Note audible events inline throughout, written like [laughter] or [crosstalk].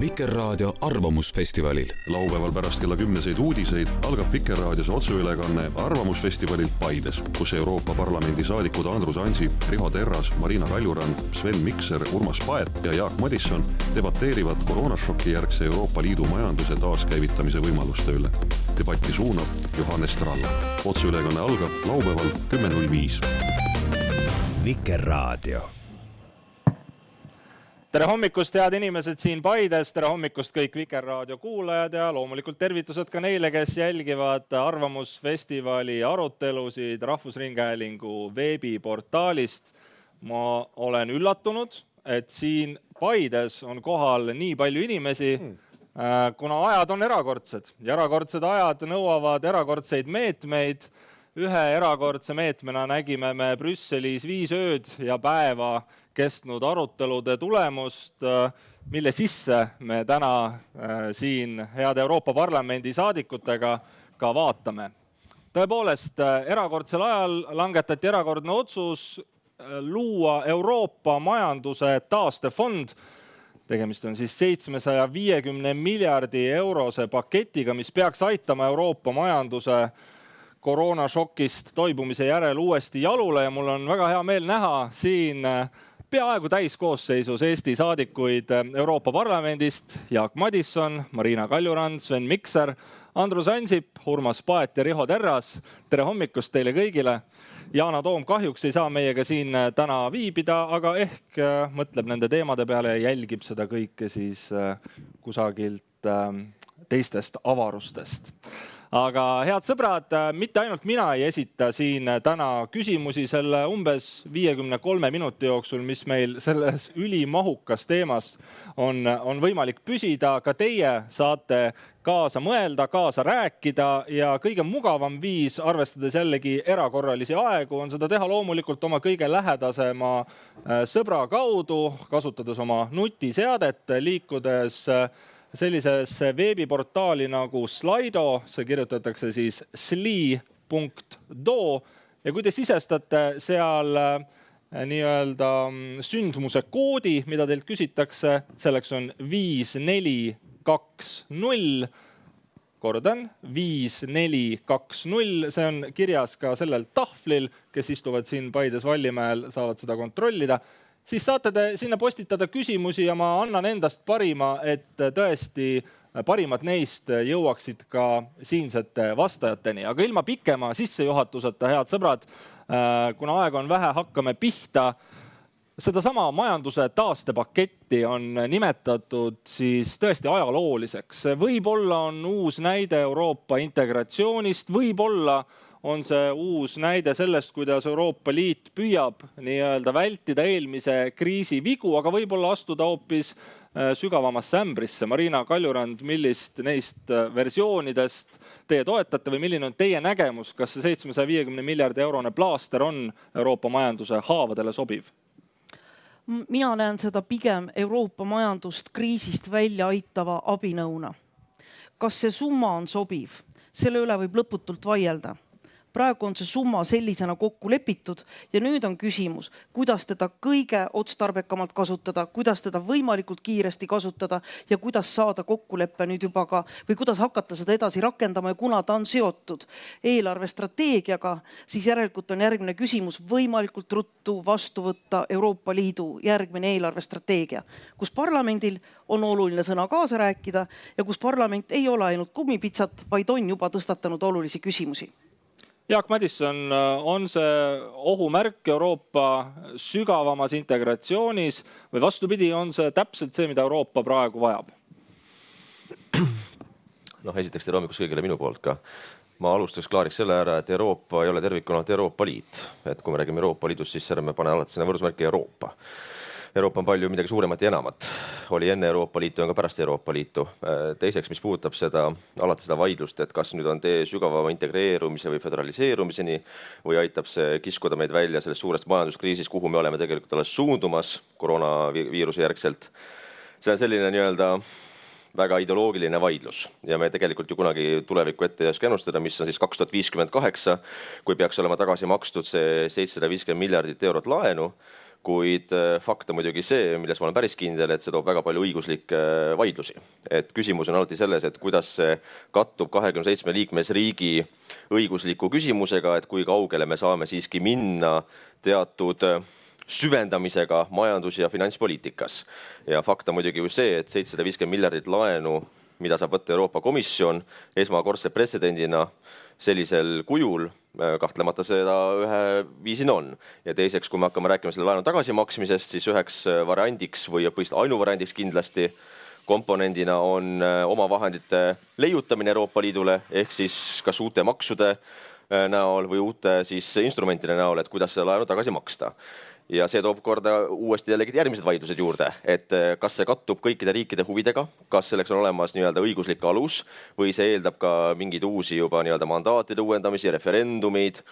Vikerraadio Arvamusfestivalil. laupäeval pärast kella kümneseid uudiseid algab Vikerraadios otseülekanne Arvamusfestivalilt Paides, kus Euroopa Parlamendi saadikud Andrus Ansip, Riho Terras, Marina Kaljurand, Sven Mikser, Urmas Paet ja Jaak Madisson debateerivad koroonašoki järgse Euroopa Liidu majanduse taaskäivitamise võimaluste üle. debatti suunab Johannes Tralla. otseülekanne algab laupäeval kümme null viis. Vikerraadio tere hommikust, head inimesed siin Paides, tere hommikust kõik Vikerraadio kuulajad ja loomulikult tervitused ka neile, kes jälgivad Arvamusfestivali arutelusid Rahvusringhäälingu veebiportaalist. ma olen üllatunud, et siin Paides on kohal nii palju inimesi hmm kuna ajad on erakordsed ja erakordsed ajad nõuavad erakordseid meetmeid. ühe erakordse meetmena nägime me Brüsselis viis ööd ja päeva kestnud arutelude tulemust, mille sisse me täna siin heade Euroopa Parlamendi saadikutega ka vaatame. tõepoolest, erakordsel ajal langetati erakordne otsus luua Euroopa majanduse taastefond tegemist on siis seitsmesaja viiekümne miljardi eurose paketiga, mis peaks aitama Euroopa majanduse koroonašokist toibumise järel uuesti jalule ja mul on väga hea meel näha siin peaaegu täiskoosseisus Eesti saadikuid Euroopa Parlamendist Jaak Madisson, Marina Kaljurand, Sven Mikser, Andrus Ansip, Urmas Paet ja Riho Terras. tere hommikust teile kõigile. Yana Toom kahjuks ei saa meiega siin täna viibida, aga ehk mõtleb nende teemade peale ja jälgib seda kõike siis kusagilt teistest avarustest aga head sõbrad, mitte ainult mina ei esita siin täna küsimusi selle umbes viiekümne kolme minuti jooksul, mis meil selles ülimahukas teemas on, on võimalik püsida. ka teie saate kaasa mõelda, kaasa rääkida ja kõige mugavam viis, arvestades jällegi erakorralisi aegu, on seda teha loomulikult oma kõige lähedasema sõbra kaudu, kasutades oma nutiseadet, liikudes sellisesse veebiportaali nagu Slido, see kirjutatakse siis sli.do ja kui te sisestate seal nii-öelda sündmuse koodi, mida teilt küsitakse, selleks on viis, neli, kaks, null. kordan, viis, neli, kaks, null, see on kirjas ka sellel tahvlil, kes istuvad siin Paides Vallimäel, saavad seda kontrollida siis saate te sinna postitada küsimusi ja ma annan endast parima, et tõesti parimad neist jõuaksid ka siinsete vastajateni, aga ilma pikema sissejuhatuseta, head sõbrad, kuna aega on vähe, hakkame pihta. sedasama majanduse taastepaketti on nimetatud siis tõesti ajalooliseks, võib-olla on uus näide Euroopa integratsioonist, võib-olla on see uus näide sellest, kuidas Euroopa Liit püüab nii-öelda vältida eelmise kriisi vigu, aga võib-olla astuda hoopis sügavamasse ämbrisse. Marina Kaljurand, millist neist versioonidest teie toetate või milline on teie nägemus, kas see seitsmesaja viiekümne miljardi eurone plaaster on Euroopa majanduse haavadele sobiv? mina näen seda pigem Euroopa majandust kriisist välja aitava abinõuna. kas see summa on sobiv, selle üle võib lõputult vaielda praegu on see summa sellisena kokku lepitud ja nüüd on küsimus, kuidas teda kõige otstarbekamalt kasutada, kuidas teda võimalikult kiiresti kasutada ja kuidas saada kokkulepe nüüd juba ka või kuidas hakata seda edasi rakendama ja kuna ta on seotud eelarvestrateegiaga, siis järelikult on järgmine küsimus võimalikult ruttu vastu võtta Euroopa Liidu järgmine eelarvestrateegia, kus parlamendil on oluline sõna kaasa rääkida ja kus parlament ei ole ainult kummipitsat, vaid on juba tõstatanud olulisi küsimusi Jaak Madisson, on see ohumärk Euroopa sügavamas integratsioonis või vastupidi, on see täpselt see, mida Euroopa praegu vajab? [clears throat] noh, esiteks tere hommikust kõigile minu poolt ka. ma alustaks klaariks selle ära, et Euroopa ei ole tervikuna Euroopa Liit, et kui me räägime Euroopa Liidust, siis ärme pane alati sinna võrdusmärki Euroopa Euroopa on palju midagi suuremat ja enamat, oli enne Euroopa Liitu ja on ka pärast Euroopa Liitu. teiseks, mis puudutab seda, alati seda vaidlust, et kas nüüd on tee sügavama integreerumise või föderaliseerumiseni või aitab see kiskuda meid välja sellest suurest majanduskriisist, kuhu me oleme tegelikult alles suundumas koroonaviiruse järgselt. see on selline nii-öelda väga ideoloogiline vaidlus ja me tegelikult ju kunagi tulevikku ette ei oska ennustada, mis on siis kaks tuhat viiskümmend kaheksa, kui peaks olema tagasi makstud see seitsesada viiskümmend miljardit eurot laenu kuid fakt on muidugi see, milles ma olen päris kindel, et see toob väga palju õiguslikke vaidlusi. et küsimus on alati selles, et kuidas see kattub kahekümne seitsme liikmesriigi õigusliku küsimusega, et kui kaugele me saame siiski minna teatud süvendamisega majandus- ja finantspoliitikas. ja fakt on muidugi ju see, et seitsesada viiskümmend miljardit laenu, mida saab võtta Euroopa Komisjon esmakordse pretsedendina sellisel kujul, kahtlemata seda ühe viisina on. ja teiseks, kui me hakkame rääkima selle laenu tagasimaksmisest, siis üheks variandiks või ainuvariandiks kindlasti komponendina on omavahendite leiutamine Euroopa Liidule ehk siis kas uute maksude näol või uute siis instrumentide näol, et kuidas seda laenu tagasi maksta ja see toob korda uuesti jällegi järgmised vaidlused juurde, et eh, kas see kattub kõikide riikide huvidega, kas selleks on olemas nii-öelda õiguslik alus või see eeldab ka mingeid uusi juba nii-öelda mandaatide uuendamisi, referendumeid.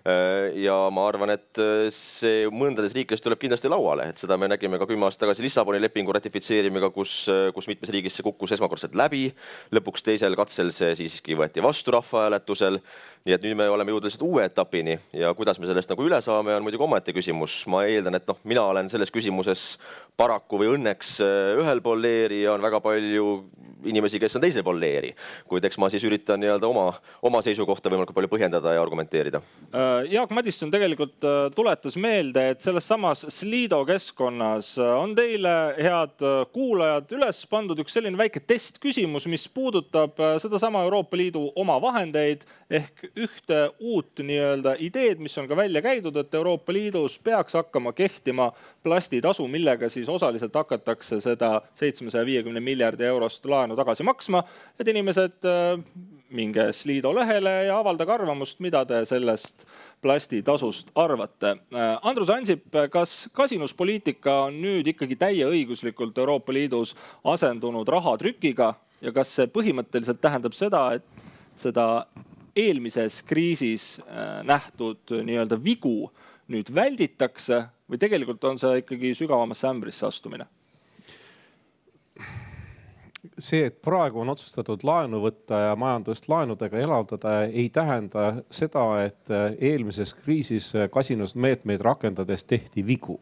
Äh, ja ma arvan, et äh, see mõndades riikides tuleb kindlasti lauale, et seda me nägime ka kümme aastat tagasi Lissaboni lepingu ratifitseerimiga, kus, äh, kus mitmes riigis see kukkus esmakordselt läbi. lõpuks teisel katsel see siiski võeti vastu rahvahääletusel. nii et nüüd me oleme jõudnud lihtsalt uue etapini ja kuidas me sellest nagu üle saame, on muidugi omaette küsimus. ma eeldan, et noh, mina olen selles küsimuses paraku või õnneks ühel pool leeri ja on väga palju inimesi, kes on teisel pool leeri. kuid eks ma siis üritan nii-öelda oma, oma seisukohta võimalikult palju põhjendada ja argumenteerida Äh, Jaak Madisson tegelikult äh, tuletas meelde, et selles samas Slido keskkonnas äh, on teile, head kuulajad, üles pandud üks selline väike testküsimus, mis puudutab sedasama Euroopa Liidu omavahendeid ehk ühte uut nii-öelda ideed, mis on ka välja käidud, et Euroopa Liidus peaks hakkama kehtima plastitasu, millega siis osaliselt hakatakse seda seitsmesaja viiekümne miljardi eurost laenu tagasi maksma, et inimesed minge Slido lehele ja avaldage arvamust, mida te sellest plastitasust arvate. Andrus Ansip, kas kasinuspoliitika on nüüd ikkagi täieõiguslikult Euroopa Liidus asendunud rahatrükiga ja kas see põhimõtteliselt tähendab seda, et seda eelmises kriisis äh, nähtud nii-öelda vigu nüüd välditakse või tegelikult on see ikkagi sügavamasse ämbrisse astumine? See, et praegu on otsustatud laenu võtta ja majandust laenudega elavdada, ei tähenda seda, et eelmises kriisis kasinusmeetmeid rakendades tehti vigu.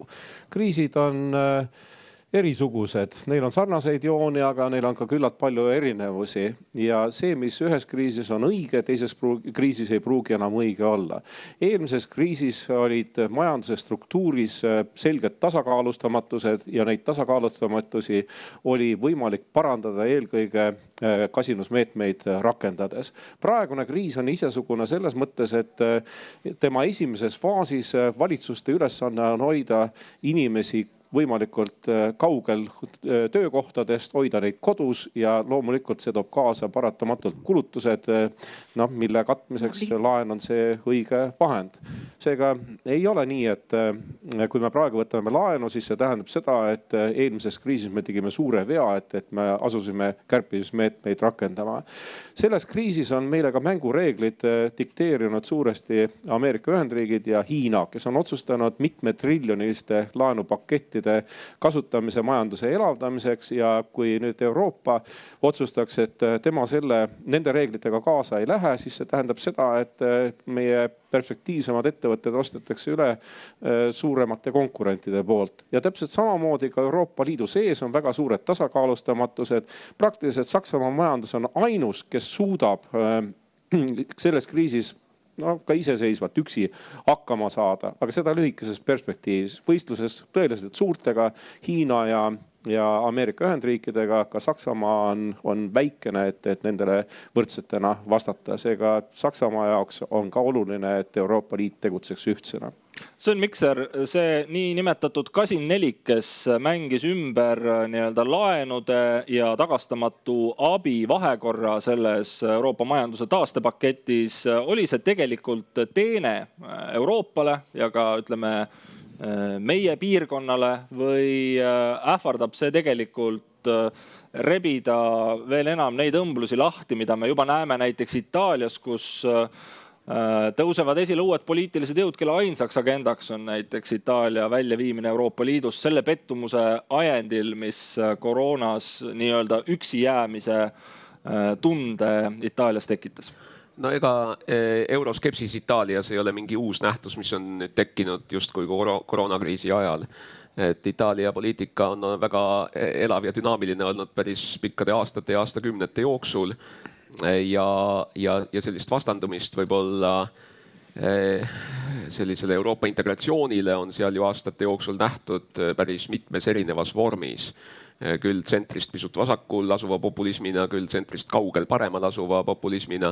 kriisid on äh, erisugused, neil on sarnaseid jooni, aga neil on ka küllalt palju erinevusi ja see, mis ühes kriisis on õige, teises kriisis ei pruugi enam õige olla. eelmises kriisis olid majanduse struktuuris äh, selged tasakaalustamatused ja neid tasakaalustamatusi oli võimalik parandada eelkõige äh, kasinusmeetmeid rakendades. praegune kriis on isesugune selles mõttes, et äh, tema esimeses faasis valitsuste ülesanne on hoida inimesi võimalikult äh, kaugel äh, töökohtadest, hoida neid kodus ja loomulikult see toob kaasa paratamatult kulutused. Äh, noh, mille katmiseks laen on see õige vahend. seega ei ole nii, et kui me praegu võtame laenu, siis see tähendab seda, et eelmises kriisis me tegime suure vea, et, et me asusime kärpimismeetmeid rakendama. selles kriisis on meile ka mängureeglid dikteerinud suuresti Ameerika Ühendriigid ja Hiina, kes on otsustanud mitmetriljoniliste laenupakettide ressursside kasutamise majanduse elavdamiseks ja kui nüüd Euroopa otsustaks, et tema selle, nende reeglitega kaasa ei lähe, siis see tähendab seda, et meie perspektiivsemad ettevõtted ostetakse üle äh, suuremate konkurentide poolt ja täpselt samamoodi ka Euroopa Liidu sees on väga suured tasakaalustamatused. praktiliselt Saksamaa majandus on ainus, kes suudab äh, [clears throat] selles kriisis no ka iseseisvalt üksi hakkama saada, aga seda lühikeses perspektiivis. võistluses tõeliselt suurtega Hiina ja, ja Ameerika Ühendriikidega, ka Saksamaa on, on väikene, et, et nendele võrdsetena vastata. seega Saksamaa jaoks on ka oluline, et Euroopa Liit tegutseks ühtsena Sven Mikser, see niinimetatud kasin nelik, kes mängis ümber äh, nii-öelda laenude ja tagastamatu abi vahekorra selles Euroopa majanduse taastepaketis, äh, oli see tegelikult teene äh, Euroopale ja ka ütleme meie piirkonnale või ähvardab see tegelikult rebida veel enam neid õmblusi lahti, mida me juba näeme näiteks Itaalias, kus Äh, tõusevad esile uued poliitilised jõud, kelle ainsaks agendaks on näiteks Itaalia väljaviimine Euroopa Liidust selle pettumuse ajendil, mis äh, koroonas nii-öelda üksi jäämise äh, tunde Itaalias tekitas no ega eh, euroskepsis Itaalias ei ole mingi uus nähtus, mis on nüüd tekkinud justkui koroonakriisi ajal. et Itaalia poliitika on väga elav ja dünaamiline olnud päris pikkade aastate ja aastakümnete jooksul. ja, ja, ja sellist vastandumist võib-olla eh, sellisele Euroopa integratsioonile on seal ju aastate jooksul nähtud päris mitmes erinevas vormis Eh, küll tsentrist pisut vasakul asuva populismina, küll tsentrist kaugel paremal asuva populismina.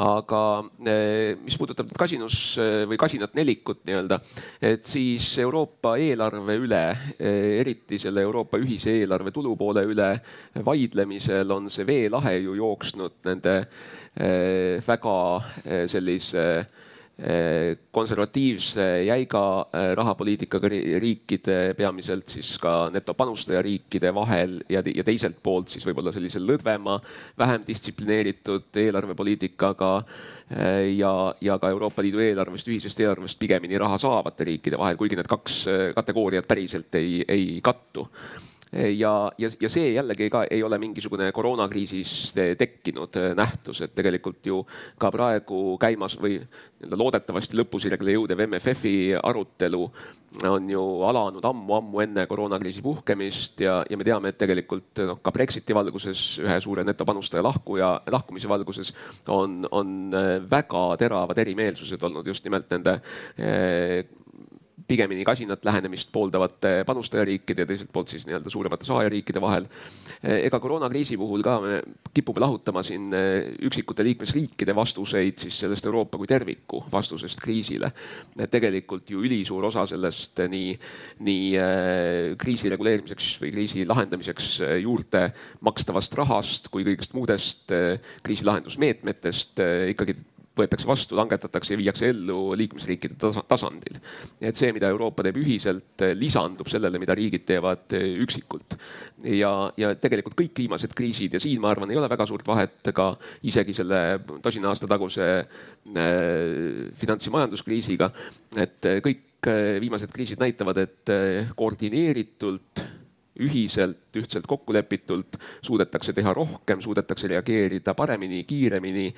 aga eh, mis puudutab nüüd kasinus eh, või kasinat nelikut nii-öelda, et siis Euroopa eelarve üle, eriti selle Euroopa ühise eelarve tulupoole üle vaidlemisel on see veelahe ju jooksnud nende väga sellise Eh, konservatiivse jäiga eh, rahapoliitikaga riikide, peamiselt siis ka netopanustajariikide vahel ja, ja teiselt poolt siis võib-olla sellise lõdvema, vähem distsiplineeritud eelarvepoliitikaga eh, ja, ja ka Euroopa Liidu eelarvest, ühisest eelarvest pigemini raha saavate riikide vahel, kuigi need kaks kategooriat päriselt ei, ei kattu ja, ja, ja see jällegi ka ei ole mingisugune koroonakriisis tekkinud nähtus, et tegelikult ju ka praegu käimas või loodetavasti lõpusirgele jõudev MFF-i arutelu on ju alanud ammu-ammu enne koroonakriisi puhkemist ja, ja me teame, et tegelikult noh, ka Brexiti valguses ühe suure netopanustaja lahkuja, lahkumise valguses on, on väga teravad erimeelsused olnud just nimelt nende eh, pigemini kasinat lähenemist pooldavate panustajariikide ja teiselt poolt siis nii-öelda suuremate saajariikide vahel. ega koroonakriisi puhul ka me kipume lahutama siin eh, üksikute liikmesriikide vastuseid siis sellest Euroopa kui terviku vastusest kriisile. et tegelikult ju ülisuur osa sellest nii, nii eh, kriisi reguleerimiseks või kriisi lahendamiseks eh, juurde makstavast rahast kui kõigist muudest kriisi lahendusmeetmetest ikkagi võetakse vastu, langetatakse ja viiakse ellu liikmesriikide tasandil. et see, mida Euroopa teeb ühiselt, lisandub sellele, mida riigid teevad eh, üksikult. ja, ja tegelikult kõik viimased kriisid ja siin ma arvan, ei ole väga suurt vahet ka isegi selle tosina aasta taguse äh, finants- ja majanduskriisiga. et kõik viimased kriisid näitavad, et koordineeritult ühiselt, ühtselt kokku lepitult suudetakse teha rohkem, suudetakse reageerida paremini, kiiremini,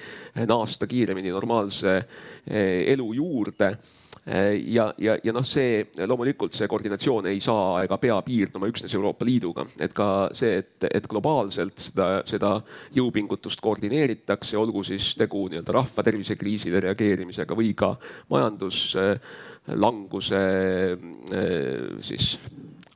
naasta kiiremini normaalse eh, elu juurde. Eh, ja, ja, ja noh, see loomulikult see koordinatsioon ei saa ega pea piirduma üksnes Euroopa Liiduga, et ka see, et, et globaalselt seda, seda jõupingutust koordineeritakse, olgu siis tegu nii-öelda rahva tervisekriisile reageerimisega või ka majanduslanguse eh, siis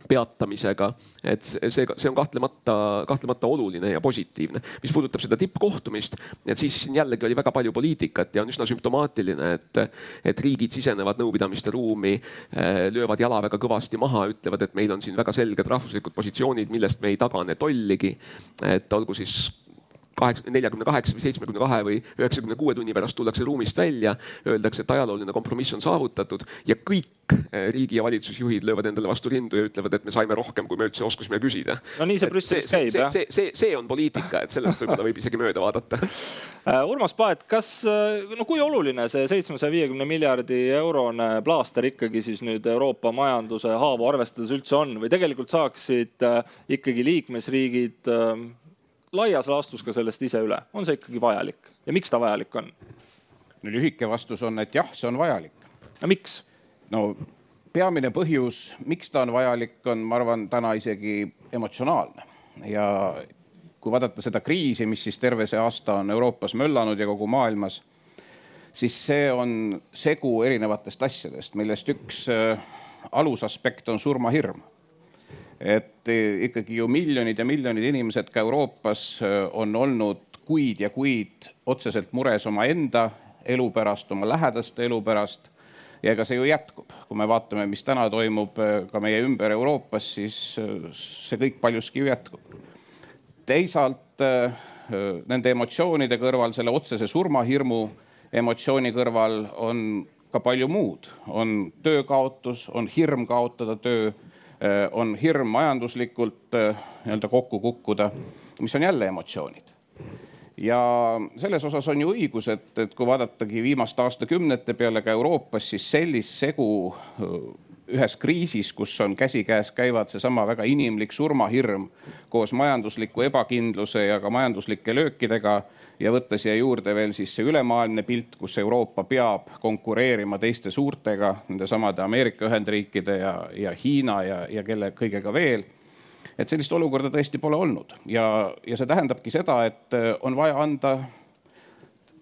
peatamisega. et see, see on kahtlemata, kahtlemata oluline ja positiivne. mis puudutab seda tippkohtumist, et siis siin jällegi oli väga palju poliitikat ja on üsna sümptomaatiline, et, et riigid sisenevad nõupidamiste ruumi, eh, löövad jala väga kõvasti maha, ütlevad, et meil on siin väga selged rahvuslikud positsioonid, millest me ei tagane tolligi. et olgu siis kaheksa, neljakümne kaheksa või seitsmekümne kahe või üheksakümne kuue tunni pärast tullakse ruumist välja, öeldakse, et ajalooline kompromiss on saavutatud ja kõik eh, riigi ja valitsusjuhid löövad endale vastu rindu ja ütlevad, et me saime rohkem, kui me üldse oskasime küsida. no nii see Brüsselis käib jah. see, see, see on poliitika, et sellest võib-olla võib isegi mööda vaadata [laughs] äh, Urmas Paet, kas, äh, no kui oluline see seitsmesaja viiekümne miljardi eurone plaaster ikkagi siis nüüd Euroopa majanduse haavu arvestades üldse on või tegelikult saaksid äh, ikkagi liikmesriigid laias laastus ka sellest ise üle, on see ikkagi vajalik ja miks ta vajalik on? no lühike vastus on, et jah, see on vajalik. no miks? no peamine põhjus, miks ta on vajalik, on, ma arvan, täna isegi emotsionaalne ja kui vaadata seda kriisi, mis siis terve see aasta on Euroopas möllanud ja kogu maailmas, siis see on segu erinevatest asjadest, millest üks äh, alusaspekt on surmahirm et eh, ikkagi ju miljonid ja miljonid inimesed ka Euroopas eh, on olnud kuid ja kuid otseselt mures omaenda elu pärast, oma lähedaste elu pärast. ja ega see ju jätkub, kui me vaatame, mis täna toimub eh, ka meie ümber Euroopas, siis see kõik paljuski ju jätkub. teisalt nende emotsioonide kõrval, selle otsese surmahirmu emotsiooni kõrval on ka palju muud, on töökaotus, on hirm kaotada töö on hirm majanduslikult äh, nii-öelda kokku kukkuda, mis on jälle emotsioonid. ja selles osas on ju õigus, et, et kui vaadatagi viimaste aastakümnete peale ka Euroopas, siis sellist segu äh, ühes kriisis, kus on käsikäes käivad seesama väga inimlik surmahirm koos majandusliku ebakindluse ja ka majanduslike löökidega ja võtta siia juurde veel siis see ülemaailmne pilt, kus Euroopa peab konkureerima teiste suurtega, nendesamade Ameerika Ühendriikide ja, ja Hiina ja, ja kelle kõigega veel et sellist olukorda tõesti pole olnud ja, ja see tähendabki seda, et on vaja anda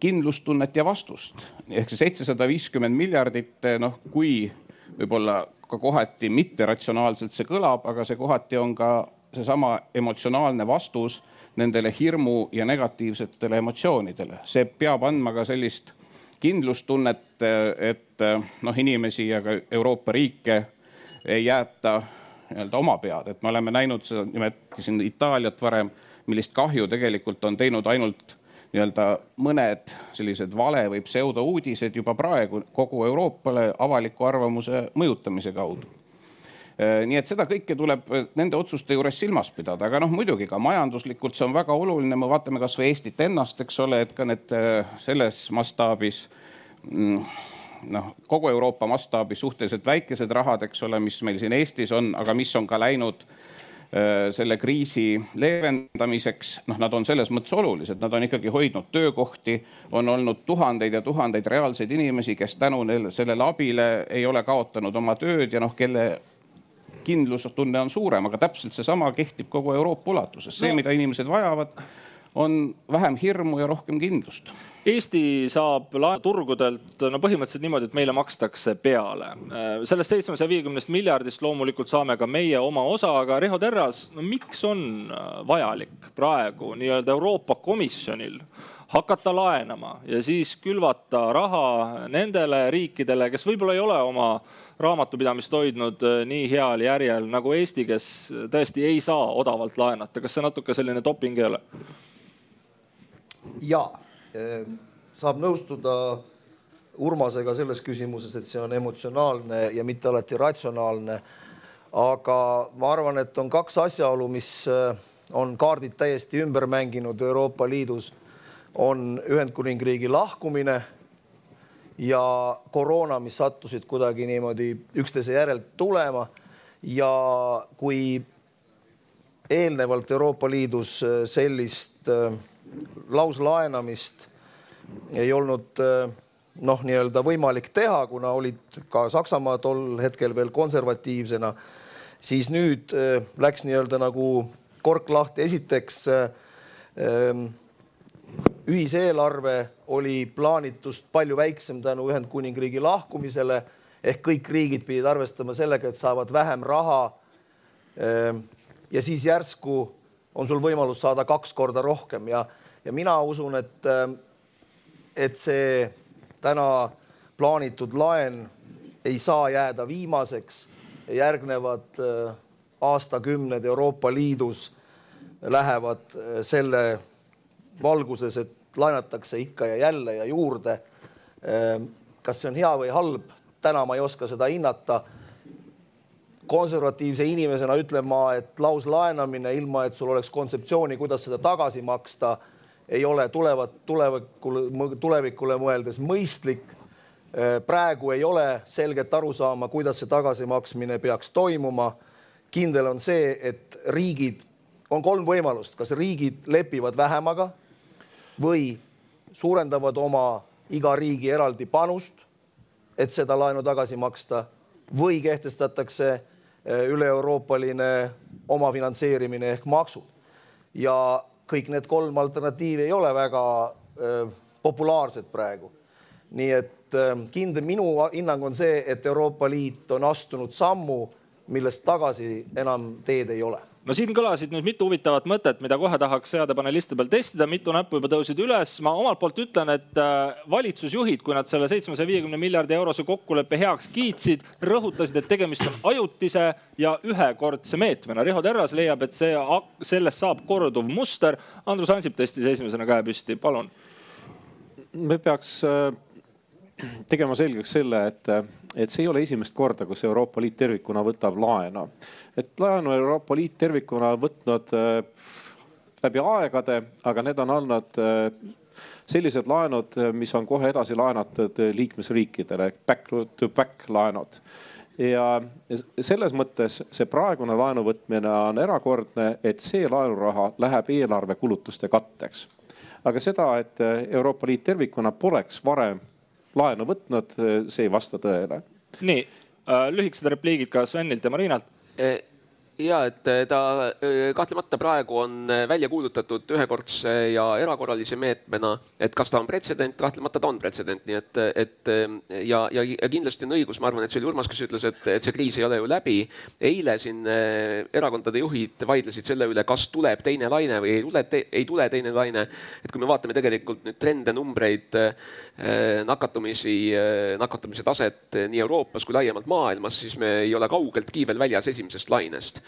kindlustunnet ja vastust. ehk see seitsesada viiskümmend miljardit, noh, kui võib-olla ka kohati mitteratsionaalselt see kõlab, aga see kohati on ka seesama emotsionaalne vastus nendele hirmu ja negatiivsetele emotsioonidele. see peab andma ka sellist kindlustunnet, et noh, inimesi ja ka Euroopa riike ei jäeta nii-öelda oma pead, et me oleme näinud nimetasin Itaaliat varem, millist kahju tegelikult on teinud ainult nii-öelda mõned sellised vale või pseudouudised juba praegu kogu Euroopale avaliku arvamuse mõjutamise kaudu. Äh, nii et seda kõike tuleb nende otsuste juures silmas pidada, aga noh, muidugi ka majanduslikult see on väga oluline, me vaatame kasvõi Eestit ennast, eks ole, et ka need äh, selles mastaabis mm, noh, kogu Euroopa mastaabis suhteliselt väikesed rahad, eks ole, mis meil siin Eestis on, aga mis on ka läinud Äh, selle kriisi leevendamiseks, noh, nad on selles mõttes olulised, nad on ikkagi hoidnud töökohti, on olnud tuhandeid ja tuhandeid reaalseid inimesi, kes tänu sellele abile ei ole kaotanud oma tööd ja noh, kelle kindlustunne on suurem, aga täpselt seesama kehtib kogu Euroopa ulatuses, see no., mida inimesed vajavad, on vähem hirmu ja rohkem kindlust Eesti saab laenuturgudelt no põhimõtteliselt niimoodi, et meile makstakse peale. sellest seitsmesaja viiekümnest miljardist loomulikult saame ka meie oma osa, aga Riho Terras, no miks on vajalik praegu nii-öelda Euroopa Komisjonil hakata laenama ja siis külvata raha nendele riikidele, kes võib-olla ei ole oma raamatupidamist hoidnud eh, nii heal järjel nagu Eesti, kes tõesti ei saa odavalt laenata. kas see natuke selline doping ei ole? jaa saab nõustuda Urmasega selles küsimuses, et see on emotsionaalne ja mitte alati ratsionaalne. aga ma arvan, et on kaks asjaolu, mis eh, on kaardid täiesti ümber mänginud Euroopa Liidus, on Ühendkuningriigi lahkumine ja koroona, mis sattusid kuidagi niimoodi üksteise järelt tulema ja kui eelnevalt Euroopa Liidus eh, sellist äh, lauslaenamist ei olnud eh, noh, nii-öelda võimalik teha, kuna olid ka Saksamaa tol hetkel veel konservatiivsena, siis nüüd eh, läks nii-öelda nagu kork lahti. esiteks eh, ühiseelarve oli plaanitust palju väiksem tänu Ühendkuningriigi lahkumisele ehk kõik riigid pidid arvestama sellega, et saavad vähem raha. ja siis järsku on sul võimalus saada kaks korda rohkem ja ja mina usun, et, äh, et see täna plaanitud laen ei saa jääda viimaseks. järgnevad äh, aastakümned Euroopa Liidus lähevad äh, selle valguses, et laenatakse ikka ja jälle ja juurde. kas see on hea või halb, täna ma ei oska seda hinnata konservatiivse inimesena ütlen ma, et lauslaenamine, ilma et sul oleks kontseptsiooni, kuidas seda tagasi maksta ei ole tulevat tulevikule, tulevikule mõeldes mõistlik. Äh, praegu ei ole selget arusaama, kuidas see tagasimaksmine peaks toimuma. kindel on see, et riigid, on kolm võimalust, kas riigid lepivad vähemaga või suurendavad oma iga riigi eraldi panust, et seda laenu tagasi maksta või kehtestatakse äh, üle-euroopaline omafinantseerimine ehk maksud. ja kõik need kolm alternatiivi ei ole väga äh, populaarsed praegu. nii et kindel, minu hinnang on see, et Euroopa Liit on astunud sammu, millest tagasi enam teed ei ole no siin kõlasid nüüd mitu huvitavat mõtet, mida kohe tahaks heade paneliste peal testida, mitu näppu juba tõusid üles. ma omalt poolt ütlen, et äh, valitsusjuhid, kui nad selle seitsmesaja viiekümne miljardi eurose kokkuleppe heaks kiitsid, rõhutasid, et tegemist on ajutise ja ühekordse meetmena. Riho Terras leiab, et see, sellest saab korduv muster. Andrus Ansip tõstis esimesena käe püsti, palun. me peaks äh, tegema selgeks selle, et et see ei ole esimest korda, kus Euroopa Liit tervikuna võtab laenu. et laenu Euroopa Liit tervikuna on võtnud äh, läbi aegade, aga need on olnud äh, sellised laenud, mis on kohe edasi laenatud liikmesriikidele, back to back laenud ja selles mõttes see praegune laenu võtmine on erakordne, et see laenuraha läheb eelarve kulutuste katteks. aga seda, et Euroopa Liit tervikuna poleks varem laenu võtnud, see ei vasta tõele. nii äh,, lühikesed repliigid ka Svenilt ja Marinalt e ja et eh, ta eh, kahtlemata praegu on eh, välja kuulutatud ühekordse ja erakorralise meetmena, et kas ta on pretsedent, kahtlemata ta on pretsedent, nii et, et ja, ja, ja kindlasti on õigus, ma arvan, et see oli Urmas, kes ütles, et, et see kriis ei ole ju läbi. eile siin erakondade juhid vaidlesid selle üle, kas tuleb teine laine või ei tule, ei tule teine laine. et kui me vaatame tegelikult nüüd trende, numbreid, nakatumisi, nakatumise taset nii Euroopas kui laiemalt maailmas, siis me ei ole kaugeltki veel väljas esimesest lainest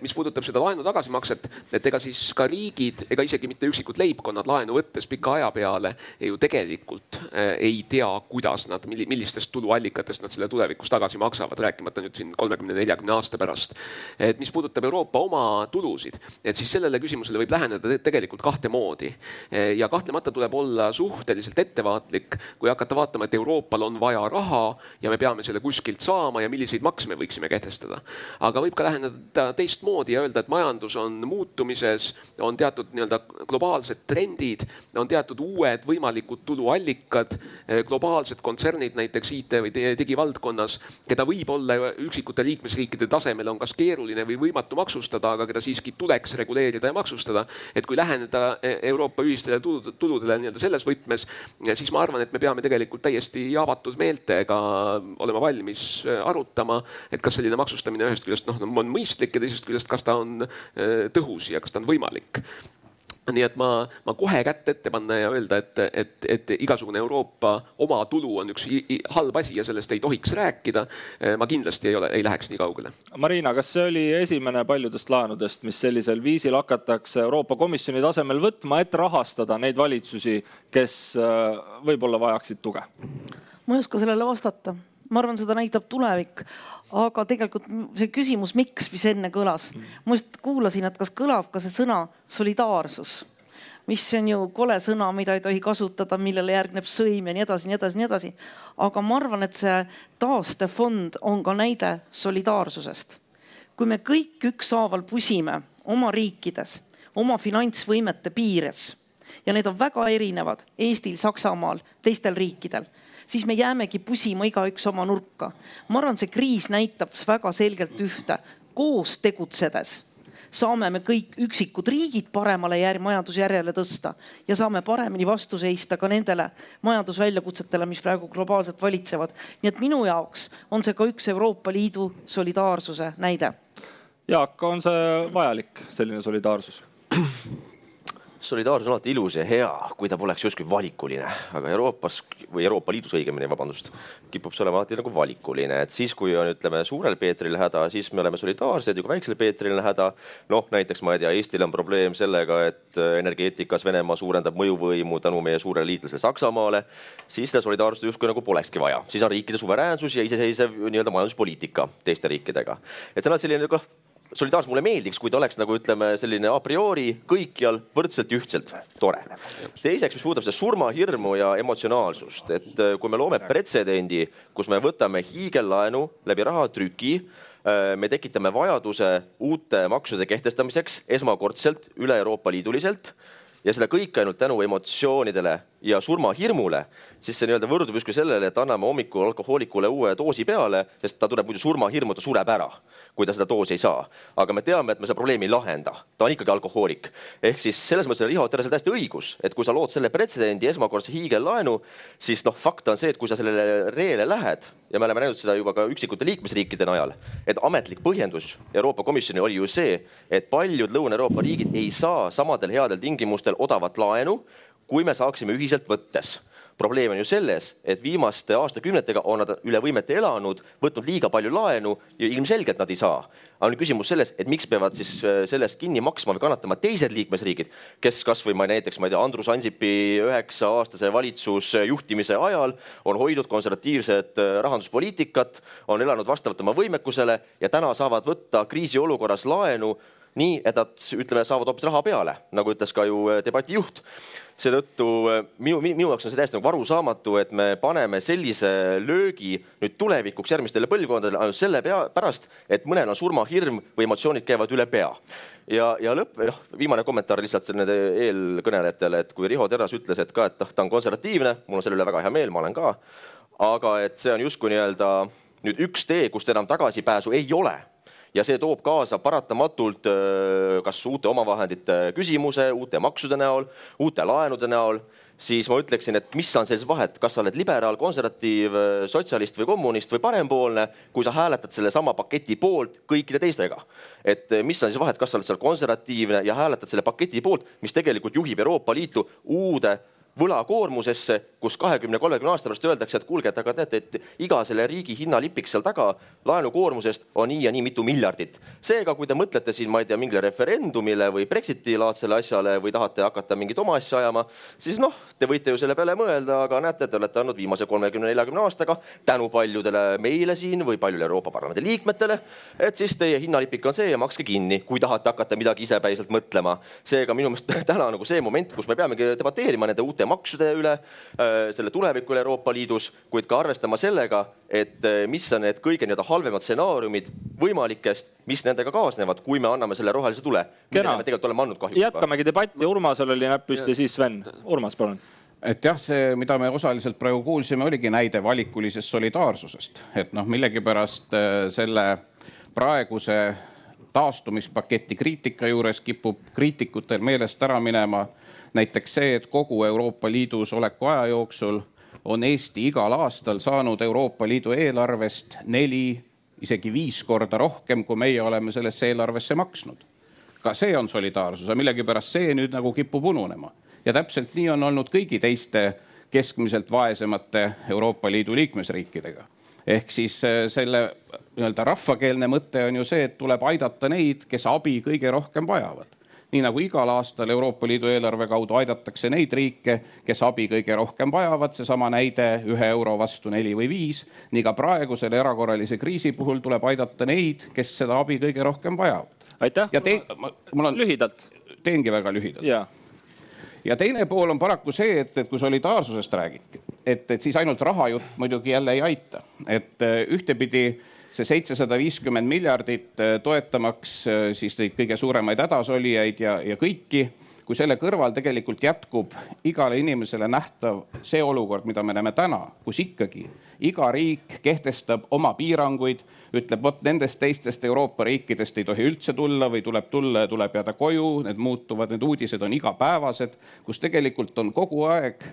mis puudutab seda laenu tagasimakset, et ega siis ka riigid ega isegi mitte üksikud leibkonnad laenu võttes pika aja peale ju tegelikult eh, ei tea, kuidas nad, millistest tuluallikatest nad selle tulevikus tagasi maksavad, rääkimata nüüd siin kolmekümne, neljakümne aasta pärast. et mis puudutab Euroopa oma tulusid, et siis sellele küsimusele võib läheneda tegelikult kahte moodi. Eh, ja kahtlemata tuleb olla suhteliselt ettevaatlik, kui hakata vaatama, et Euroopal on vaja raha ja me peame selle kuskilt saama ja milliseid makse me võiksime kehtestada. aga võib ka läheneda teistmoodi ja öelda, et majandus on muutumises, on teatud nii-öelda globaalsed trendid, on teatud uued võimalikud tuluallikad, eh, globaalsed kontsernid näiteks IT või digivaldkonnas, keda võib-olla üksikute liikmesriikide tasemel on kas keeruline või võimatu maksustada, aga keda siiski tuleks reguleerida ja maksustada. et kui läheneda eh, Euroopa ühistele tuludele nii-öelda selles võtmes, eh, siis ma arvan, et me peame tegelikult täiesti avatud meeltega olema valmis arutama, et kas selline maksustamine ühest küljest noh, on mõistlik ja teisest küljest, kas ta on äh, tõhus ja kas ta on võimalik nii et ma, ma kohe kätt ette panna ja öelda, et, et, et igasugune Euroopa oma tulu on üks halb asi ja sellest ei tohiks rääkida. Äh, ma kindlasti ei ole, ei läheks nii kaugele. Marina, kas see oli esimene paljudest laenudest, mis sellisel viisil hakatakse Euroopa Komisjoni tasemel võtma, et rahastada neid valitsusi, kes äh, võib-olla vajaksid tuge? ma ei oska sellele vastata ma arvan, seda näitab tulevik. aga tegelikult see küsimus, miks, mis enne kõlas, ma just kuulasin, et kas kõlab ka see sõna solidaarsus mis on ju kole sõna, mida ei tohi kasutada, millele järgneb sõim ja nii edasi, nii edasi, nii edasi. aga ma arvan, et see taastefond on ka näide solidaarsusest. kui me kõik ükshaaval pusime oma riikides, oma finantsvõimete piires ja need on väga erinevad Eestil, Saksamaal, teistel riikidel siis me jäämegi pusima igaüks oma nurka. ma arvan, see kriis näitab väga selgelt ühte, koos tegutsedes saame me kõik üksikud riigid paremale jär, majandusjärjele tõsta ja saame paremini vastu seista ka nendele majandusväljakutsetele, mis praegu globaalselt valitsevad. nii et minu jaoks on see ka üks Euroopa Liidu solidaarsuse näide. Jaak, on see vajalik, selline solidaarsus? Solidaarsus on alati ilus ja hea, kui ta poleks justkui valikuline, aga Euroopas või Euroopa Liidus õigemini, vabandust, kipub see olema alati nagu valikuline, et siis, kui on, ütleme, suurel Peetril häda, siis me oleme solidaarsed ja kui väiksel Peetril on häda, noh näiteks ma ei tea, Eestil on probleem sellega, et energeetikas Venemaa suurendab mõjuvõimu tänu meie suurele liitlasele Saksamaale, siis seda solidaarsust justkui nagu polekski vaja, siis on riikide suveräänsus ja iseseisev nii-öelda majanduspoliitika teiste riikidega. et see on selline nagu solidaarsus mulle meeldiks, kui ta oleks nagu ütleme, selline a priori kõikjal võrdselt ühtselt tore. teiseks, mis puudutab seda surmahirmu ja emotsionaalsust, et äh, kui me loome pretsedendi, kus me võtame hiigellaenu läbi rahatrüki, äh, me tekitame vajaduse uute maksude kehtestamiseks esmakordselt üle Euroopa Liiduliselt ja seda kõike ainult tänu emotsioonidele ja surmahirmule, siis see nii-öelda võrdub justkui sellele, et anname hommikul alkohoolikule uue doosi peale, sest ta tuleb muidu surmahirmu, ta sureb ära, kui ta seda doosi ei saa. aga me teame, et me seda probleemi ei lahenda, ta on ikkagi alkohoolik. ehk siis selles mõttes on Riho Terrasel täiesti õigus, et kui sa lood selle pretsedendi esmakordse hiigellaenu, siis noh, fakt on see, et kui sa sellele reele lähed ja me oleme näinud seda juba ka üksikute liikmesriikide najal, et ametlik põhjendus Euroopa Komisjonil oli ju see, et paljud Lõuna-Euroopa riigid ei saa samadel headel tingimustel odavat laenu kui me saaksime ühiselt võttes probleem on ju selles, et viimaste aastakümnetega on nad üle võimete elanud, võtnud liiga palju laenu ja ilmselgelt nad ei saa. nüüd küsimus selles, et miks peavad siis äh, sellest kinni maksma või kannatama teised liikmesriigid, kes kasvõi ma näiteks, ma ei tea, Andrus Ansipi üheksa aastase valitsusjuhtimise ajal on hoidnud konservatiivset äh, rahanduspoliitikat, on elanud vastavalt oma võimekusele ja täna saavad võtta kriisiolukorras laenu nii et nad ütleme, saavad hoopis raha peale, nagu ütles ka ju debati juht seetõttu äh, minu, minu jaoks on see täiesti nagu arusaamatu, et me paneme sellise löögi nüüd tulevikuks järgmistele põlvkondadele ainult selle pea, pärast, et mõnel on surmahirm või emotsioonid käivad üle pea. ja, ja lõpp, noh, viimane kommentaar lihtsalt nende eelkõnelejatele, et kui Riho Terras ütles, et ka, et noh, ta on konservatiivne, mul on selle üle väga hea meel, ma olen ka. aga et see on justkui nii-öelda nüüd üks tee, kust enam tagasipääsu ei ole ja see toob kaasa paratamatult kas uute omavahendite küsimuse, uute maksude näol, uute laenude näol, siis ma ütleksin, et mis on selles vahet, kas sa oled liberaal, konservatiiv, sotsialist või kommunist või parempoolne, kui sa hääletad sellesama paketi poolt kõikide teistega. et mis on siis vahet, kas sa oled seal konservatiivne ja hääletad selle paketi poolt, mis tegelikult juhib Euroopa Liitu uude võlakoormusesse, kus kahekümne, kolmekümne aasta pärast öeldakse, et kuulge, et aga teate, et iga selle riigi hinnalipik seal taga laenukoormusest on nii ja nii mitu miljardit. seega, kui te mõtlete siin, ma ei tea, mingile referendumile või Brexiti laadsele asjale või tahate hakata mingit oma asja ajama, siis noh, te võite ju selle peale mõelda, aga näete, te olete andnud viimase kolmekümne, neljakümne aastaga tänu paljudele meile siin või paljudele Euroopa Parlamendi liikmetele, et siis teie hinnalipik on see ja makske kinni, kui tahate hakata midagi isepäiselt mõtlema. seega minu meelest [laughs] täna nagu see moment, kus me peamegi debateerima nende uute maksude üle, äh, selle tuleviku üle Euroopa Liidus, kuid ka arvestama sellega, et äh, mis on need kõige nii-öelda halvemad stsenaariumid võimalikest, mis nendega kaasnevad, kui me anname selle rohelise tule. tegelikult oleme andnud kahjuks. jätkamegi debatti, Urmasel oli näpp püsti, siis Sven. Urmas, palun et jah, see, mida me osaliselt praegu kuulsime, oligi näide valikulisest solidaarsusest, et noh, millegipärast äh, selle praeguse taastumispaketi kriitika juures kipub kriitikutel meelest ära minema näiteks see, et kogu Euroopa Liidus oleku aja jooksul on Eesti igal aastal saanud Euroopa Liidu eelarvest neli, isegi viis korda rohkem, kui meie oleme sellesse eelarvesse maksnud. ka see on solidaarsus, aga millegipärast see nüüd nagu kipub ununema ja täpselt nii on olnud kõigi teiste keskmiselt vaesemate Euroopa Liidu liikmesriikidega. ehk siis äh, selle nii-öelda rahvakeelne mõte on ju see, et tuleb aidata neid, kes abi kõige rohkem vajavad nii nagu igal aastal Euroopa Liidu eelarve kaudu aidatakse neid riike, kes abi kõige rohkem vajavad, seesama näide ühe euro vastu neli või viis. nii ka praegu selle erakorralise kriisi puhul tuleb aidata neid, kes seda abi kõige rohkem vajavad. aitäh. ja teen, mul on. lühidalt. teengi väga lühidalt. ja teine pool on paraku see, et, et kui solidaarsusest räägiti, et, et siis ainult rahajutt muidugi jälle ei aita, et ühtepidi see seitsesada viiskümmend miljardit äh, toetamaks äh, siis neid kõige suuremaid hädasolijaid ja, ja kõiki, kui selle kõrval tegelikult jätkub igale inimesele nähtav see olukord, mida me näeme täna, kus ikkagi iga riik kehtestab oma piiranguid, ütleb, vot nendest teistest Euroopa riikidest ei tohi üldse tulla või tuleb tulla ja tuleb jääda koju, need muutuvad, need uudised on igapäevased, kus tegelikult on kogu aeg,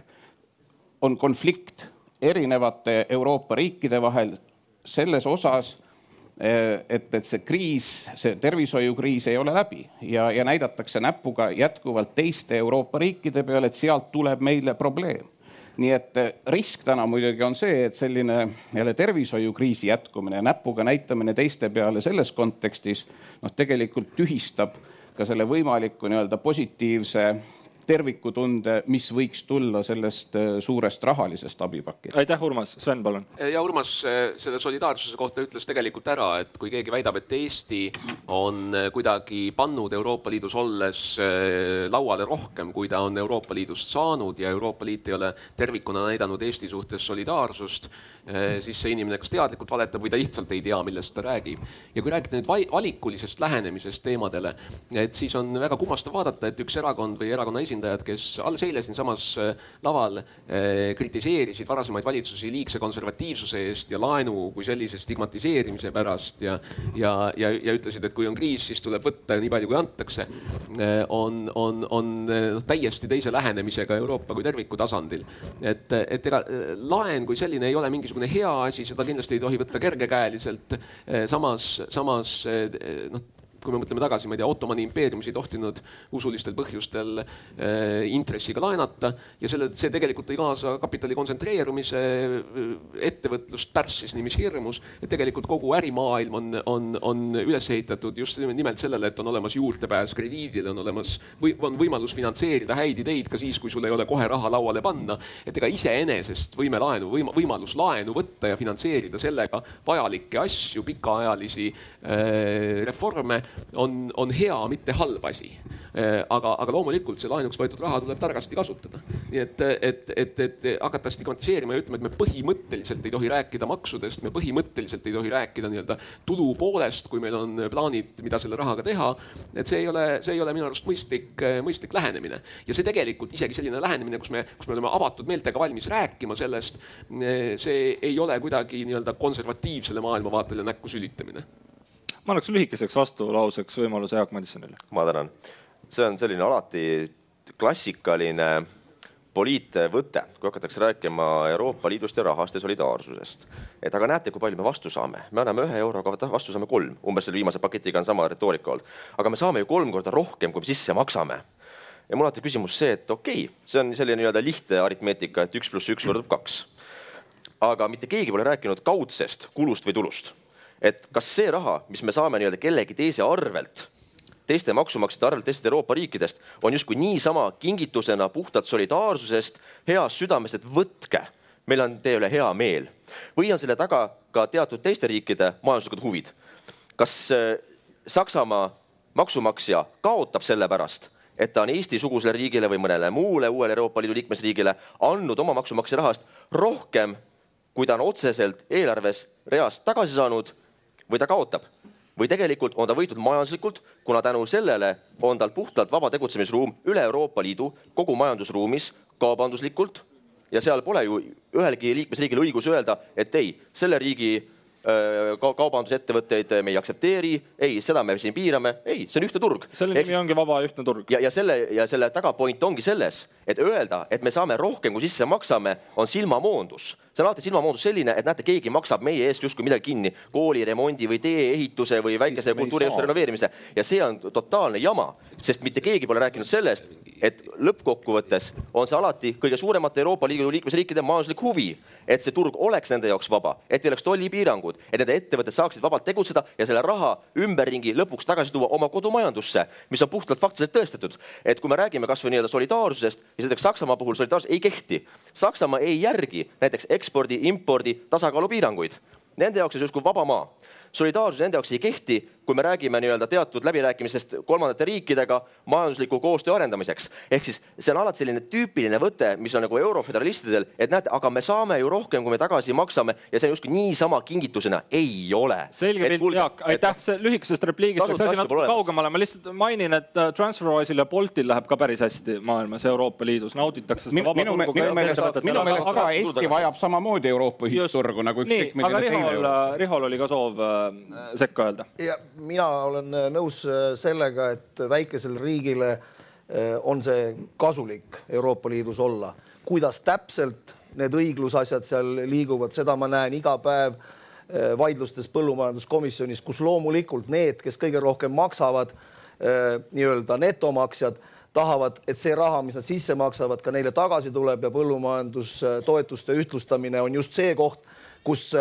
on konflikt erinevate Euroopa riikide vahel selles osas, eh, et, et see kriis, see tervishoiukriis ei ole läbi ja, ja näidatakse näpuga jätkuvalt teiste Euroopa riikide peale, et sealt tuleb meile probleem. Nii et eh, risk täna muidugi on see, et selline jälle tervishoiukriisi jätkumine näpuga näitamine teiste peale selles kontekstis noh, tegelikult tühistab ka selle võimaliku nii-öelda positiivse tervikutunde, mis võiks tulla sellest äh, suurest rahalisest abipaketist. aitäh, Urmas, Sven, palun. ja Urmas äh, selle solidaarsuse kohta ütles tegelikult ära, et kui keegi väidab, et Eesti on äh, kuidagi pannud Euroopa Liidus olles lauale rohkem, kui ta on Euroopa Liidust saanud ja Euroopa Liit ei ole tervikuna näidanud Eesti suhtes solidaarsust, siis see inimene kas teadlikult valetab või ta lihtsalt ei tea, millest ta räägib. ja kui rääkida nüüd valikulisest lähenemisest teemadele, et siis on väga kummastav vaadata, et üks erakond või erakonna esindaja esindajad, kes alles eile siinsamas äh, laval äh, kritiseerisid varasemaid valitsusi liigse konservatiivsuse eest ja laenu kui sellise stigmatiseerimise pärast ja, ja, ja, ja ütlesid, et kui on kriis, siis tuleb võtta nii palju, kui antakse, äh, on, on, on noh, täiesti teise lähenemisega Euroopa kui terviku tasandil. et, et ega laen kui selline ei ole mingisugune hea asi, seda kindlasti ei tohi võtta kergekäeliselt. samas, samas noh kui me mõtleme tagasi, ma ei tea, Ottomani impeeriumis ei tohtinud usulistel põhjustel äh, intressiga laenata ja selle, see tegelikult tõi kaasa kapitali kontsentreerumise, äh, ettevõtlust pärssis niiviisi hirmus, et tegelikult kogu ärimaailm on, on, on üles ehitatud just nimelt sellele, et on olemas juurdepääs krediidile, on olemas või on võimalus finantseerida häid ideid ka siis, kui sul ei ole kohe raha lauale panna. et ega iseenesest võime laenu, võima, võimalus laenu võtta ja finantseerida sellega vajalikke asju, pikaajalisi äh, reforme on, on hea, mitte halb asi. aga, aga loomulikult see laenuks võetud raha tuleb targasti kasutada. nii et, et, et, et hakata stigmatiseerima ja ütlema, et me põhimõtteliselt ei tohi rääkida maksudest, me põhimõtteliselt ei tohi rääkida nii-öelda tulu poolest, kui meil on plaanid, mida selle rahaga teha. et see ei ole, see ei ole minu arust mõistlik, mõistlik lähenemine ja see tegelikult isegi selline lähenemine, kus me, kus me oleme avatud meeltega valmis rääkima sellest, see ei ole kuidagi nii-öelda konservatiivsele maailmavaatele näkku sülitamine. Ma annaks lühikeseks vastulauseks võimaluse Jaak Madisonile. ma tänan. see on selline alati klassikaline poliitvõte, kui hakatakse rääkima Euroopa Liidust ja rahast ja solidaarsusest. et aga näete, kui palju me vastu saame, me anname ühe euroga, vastu saame kolm, umbes selle viimase paketiga on sama retoorika olnud. aga me saame ju kolm korda rohkem, kui me sisse maksame ja mul alati küsimus see, et okei okay,, see on selline nii-öelda lihtne aritmeetika, et üks pluss üks võrdub kaks. aga mitte keegi pole rääkinud kaudsest kulust või tulust. Et kas see raha, mis me saame nii-öelda kellegi teise arvelt, teiste maksumaksjate arvelt teistest Euroopa riikidest, on justkui niisama kingitusena puhtalt solidaarsusest, heast südamest, et võtke, meil on teie üle hea meel. või on selle taga ka teatud teiste riikide majanduslikud huvid. kas äh, Saksamaa maksumaksja kaotab selle pärast et ta on Eesti-sugusele riigile või mõnele muule uuele Euroopa Liidu liikmesriigile andnud oma maksumaksja rahast rohkem, kui ta on otseselt eelarves reast tagasi saanud või ta kaotab või tegelikult on ta võitnud majanduslikult, kuna tänu sellele on tal puhtalt vaba tegutsemisruum üle Euroopa Liidu kogu majandusruumis kaubanduslikult ja seal pole ju ühelgi liikmesriigil õigus öelda, et ei, selle riigi Äh, ka kaubandusettevõtteid me ei aktsepteeri, ei, seda me siin piirame, ei, see on ühtne turg. selle nimi ongi vaba ühtne turg. ja, ja selle ja selle tagapoint ongi selles, et öelda, et me saame rohkem, kui sisse maksame, on silmamoondus see on alati silmamoondus selline, et näete, keegi maksab meie eest justkui midagi kinni, kooliremondi või tee-ehituse või väikese kultuuriasutuse renoveerimise ja see on totaalne jama, sest mitte keegi pole rääkinud sellest, et lõppkokkuvõttes on see alati kõige suuremate Euroopa Liidu liikmesriikide majanduslik huvi, et see turg oleks nende jaoks vaba, et ei oleks tollipiirangud, et nende ettevõtted saaksid vabalt tegutseda ja selle raha ümberringi lõpuks tagasi tuua oma kodumajandusse, mis on puhtalt faktiliselt tõestatud. et kui me räägime kasvõi nii-öelda solidaarsusest, siis näiteks Saksamaa puhul solidaarsus ei kehti. Saksamaa ei järgi näiteks ekspordi, impordi tasakaalupiiranguid. Nende jaoks on see justkui vaba maa. Solidaarsus nende jaoks ei kehti kui me räägime nii-öelda teatud läbirääkimistest kolmandate riikidega majandusliku koostöö arendamiseks. ehk siis see on alati selline tüüpiline võte, mis on nagu euroföderalistidel, et näete, aga me saame ju rohkem, kui me tagasi maksame ja see justkui niisama kingitusena ei ole. selge pilt, Jaak, aitäh, see lühikesest repliigist läks asi natuke kaugemale, ma lihtsalt mainin, et äh, TransferWise'il ja Boltil läheb ka päris hästi maailmas, Euroopa Liidus, nauditakse seda vaba turgu. minu meelest, minu meelest ka Eesti vajab samamoodi Euroopa ühisturgu nagu ükskõik milline teine. Rihol oli ka soov äh, sekka öelda mina olen äh, nõus äh, sellega, et väikesele riigile äh, on see kasulik Euroopa Liidus olla. kuidas täpselt need õiglusasjad seal liiguvad, seda ma näen iga päev vaidlustes põllumajanduskomisjonis, kus loomulikult need, kes kõige rohkem maksavad, nii-öelda netomaksjad tahavad, et see raha, mis nad sisse maksavad, ka neile tagasi tuleb ja põllumajandustoetuste ühtlustamine on just see koht, kus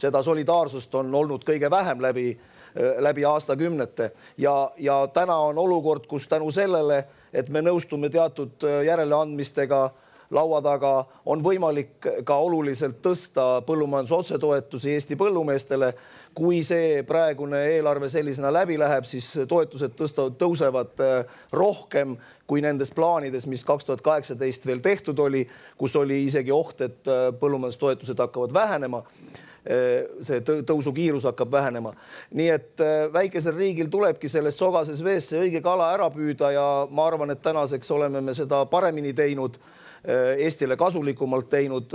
seda solidaarsust on olnud kõige vähem läbi Äh, läbi aastakümnete ja, ja täna on olukord, kus tänu sellele, et me nõustume teatud äh, järeleandmistega laua taga, on võimalik ka oluliselt tõsta põllumajanduse otsetoetusi Eesti põllumeestele. kui see praegune eelarve sellisena läbi läheb, siis toetused tõstavad, tõusevad äh, rohkem kui nendes plaanides, mis kaks tuhat kaheksateist veel tehtud oli, kus oli isegi oht, et põllumajandustoetused hakkavad vähenema see tõusukiirus hakkab vähenema. nii et eh, väikesel riigil tulebki selles sogases vees see õige kala ära püüda ja ma arvan, et tänaseks oleme me seda paremini teinud eh, Eestile kasulikumalt teinud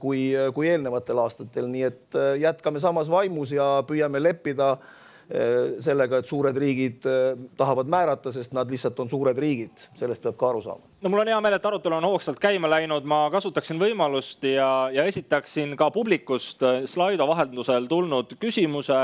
kui, kui eelnevatel aastatel, nii et jätkame samas vaimus ja püüame leppida äh, Äh, sellega, et suured riigid äh, tahavad määrata, sest nad lihtsalt on suured riigid, sellest peab ka aru saama. no mul on hea meel, et arutelu on hoogsalt käima läinud, ma kasutaksin võimalust ja, ja esitaksin ka publikust äh, Slido vahendusel tulnud küsimuse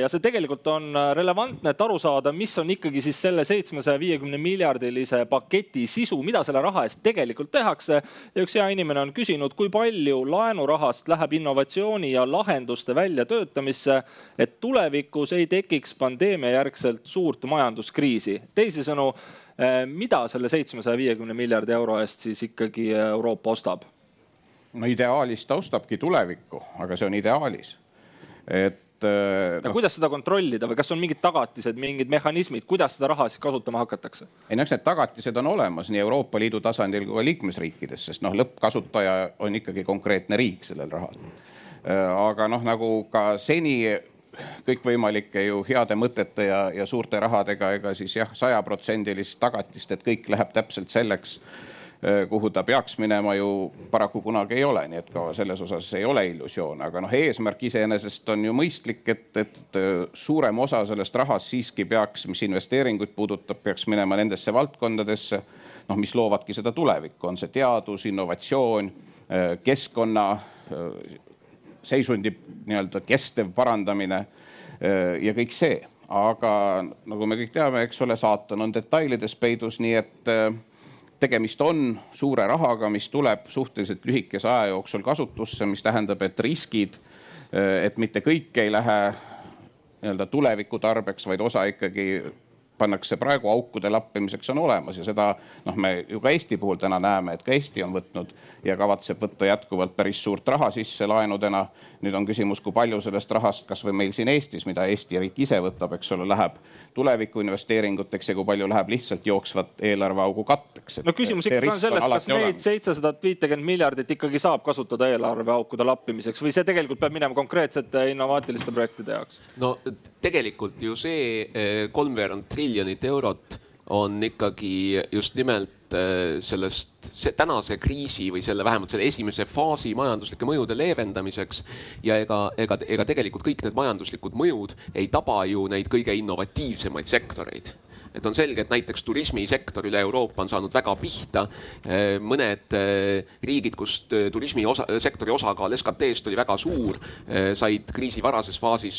ja see tegelikult on relevantne, et aru saada, mis on ikkagi siis selle seitsmesaja viiekümne miljardilise paketi sisu, mida selle raha eest tegelikult tehakse. ja üks hea inimene on küsinud, kui palju laenurahast läheb innovatsiooni ja lahenduste väljatöötamisse, et tulevikus ei tee tekiks pandeemia järgselt suurt majanduskriisi. teisisõnu, eh, mida selle seitsmesaja viiekümne miljardi euro eest siis ikkagi Euroopa ostab? no ideaalis ta ostabki tulevikku, aga see on ideaalis. et äh, no kuidas seda kontrollida või kas on mingid tagatised, mingid mehhanismid, kuidas seda raha siis kasutama hakatakse? ei no eks need tagatised on olemas nii Euroopa Liidu tasandil kui ka liikmesriikides, sest noh, lõppkasutaja on ikkagi konkreetne riik sellel rahal. Aga noh, nagu ka seni kõikvõimalike ju heade mõtete ja, ja suurte rahadega, ega siis jah, sajaprotsendilist tagatist, et kõik läheb täpselt selleks, kuhu ta peaks minema, ju paraku kunagi ei ole, nii et ka selles osas ei ole illusioone, aga noh, eesmärk iseenesest on ju mõistlik, et, et suurem osa sellest rahast siiski peaks, mis investeeringuid puudutab, peaks minema nendesse valdkondadesse, noh, mis loovadki seda tulevikku, on see teadus, innovatsioon, keskkonna seisundi nii-öelda kestev parandamine äh, ja kõik see. aga nagu me kõik teame, eks ole, saatan on detailides peidus, nii et äh, tegemist on suure rahaga, mis tuleb suhteliselt lühikese aja jooksul kasutusse, mis tähendab, et riskid, äh, et mitte kõik ei lähe nii-öelda tuleviku tarbeks, vaid osa ikkagi pannakse praegu aukude lappimiseks on olemas ja seda noh, me ju ka Eesti puhul täna näeme, et ka Eesti on võtnud ja kavatseb võtta jätkuvalt päris suurt raha sisse laenudena. nüüd on küsimus, kui palju sellest rahast, kasvõi meil siin Eestis, mida Eesti riik ise võtab, eks ole, läheb tuleviku investeeringuteks ja kui palju läheb lihtsalt jooksvat eelarveaugu katteks. no küsimus ikkagi on selles, kas neid seitsesadat viitekümmet miljardit ikkagi saab kasutada eelarveaukude lappimiseks või see tegelikult peab minema konkreetsete innovaatiliste projektide jaoks? no tegelikult ju see eh, kolmveerand triljonit eurot on ikkagi just nimelt eh, sellest, see tänase kriisi või selle vähemalt selle esimese faasi majanduslike mõjude leevendamiseks. ja ega, ega, ega tegelikult kõik need majanduslikud mõjud ei taba ju neid kõige innovatiivsemaid sektoreid et on selge, et näiteks turismisektor üle Euroopa on saanud väga pihta. Eh, mõned eh, riigid, kus eh, turismi osa, sektori osakaal SKT-st oli väga suur, said kriisi varases faasis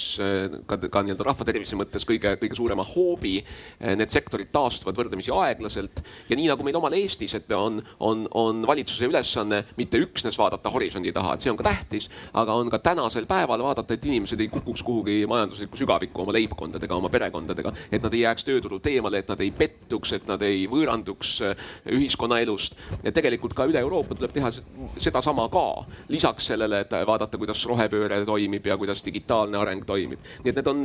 ka, ka nii-öelda rahva tervise mõttes kõige, kõige suurema hoobi. Need sektorid taastuvad võrdlemisi aeglaselt ja nii nagu meil omal Eestis, et on, on, on valitsuse ülesanne mitte üksnes vaadata horisondi taha, et see on ka tähtis, aga on ka tänasel päeval vaadata, et inimesed ei kukuks kuhugi majanduslikku sügavikku oma leibkondadega, oma perekondadega, et nad ei jääks tööturult eemale eemale, et nad ei pettuks, et nad ei võõranduks äh, ühiskonnaelust. ja tegelikult ka üle Euroopa tuleb teha sedasama ka. lisaks sellele, et vaadata, kuidas rohepööre toimib ja kuidas digitaalne areng toimib. nii et need on,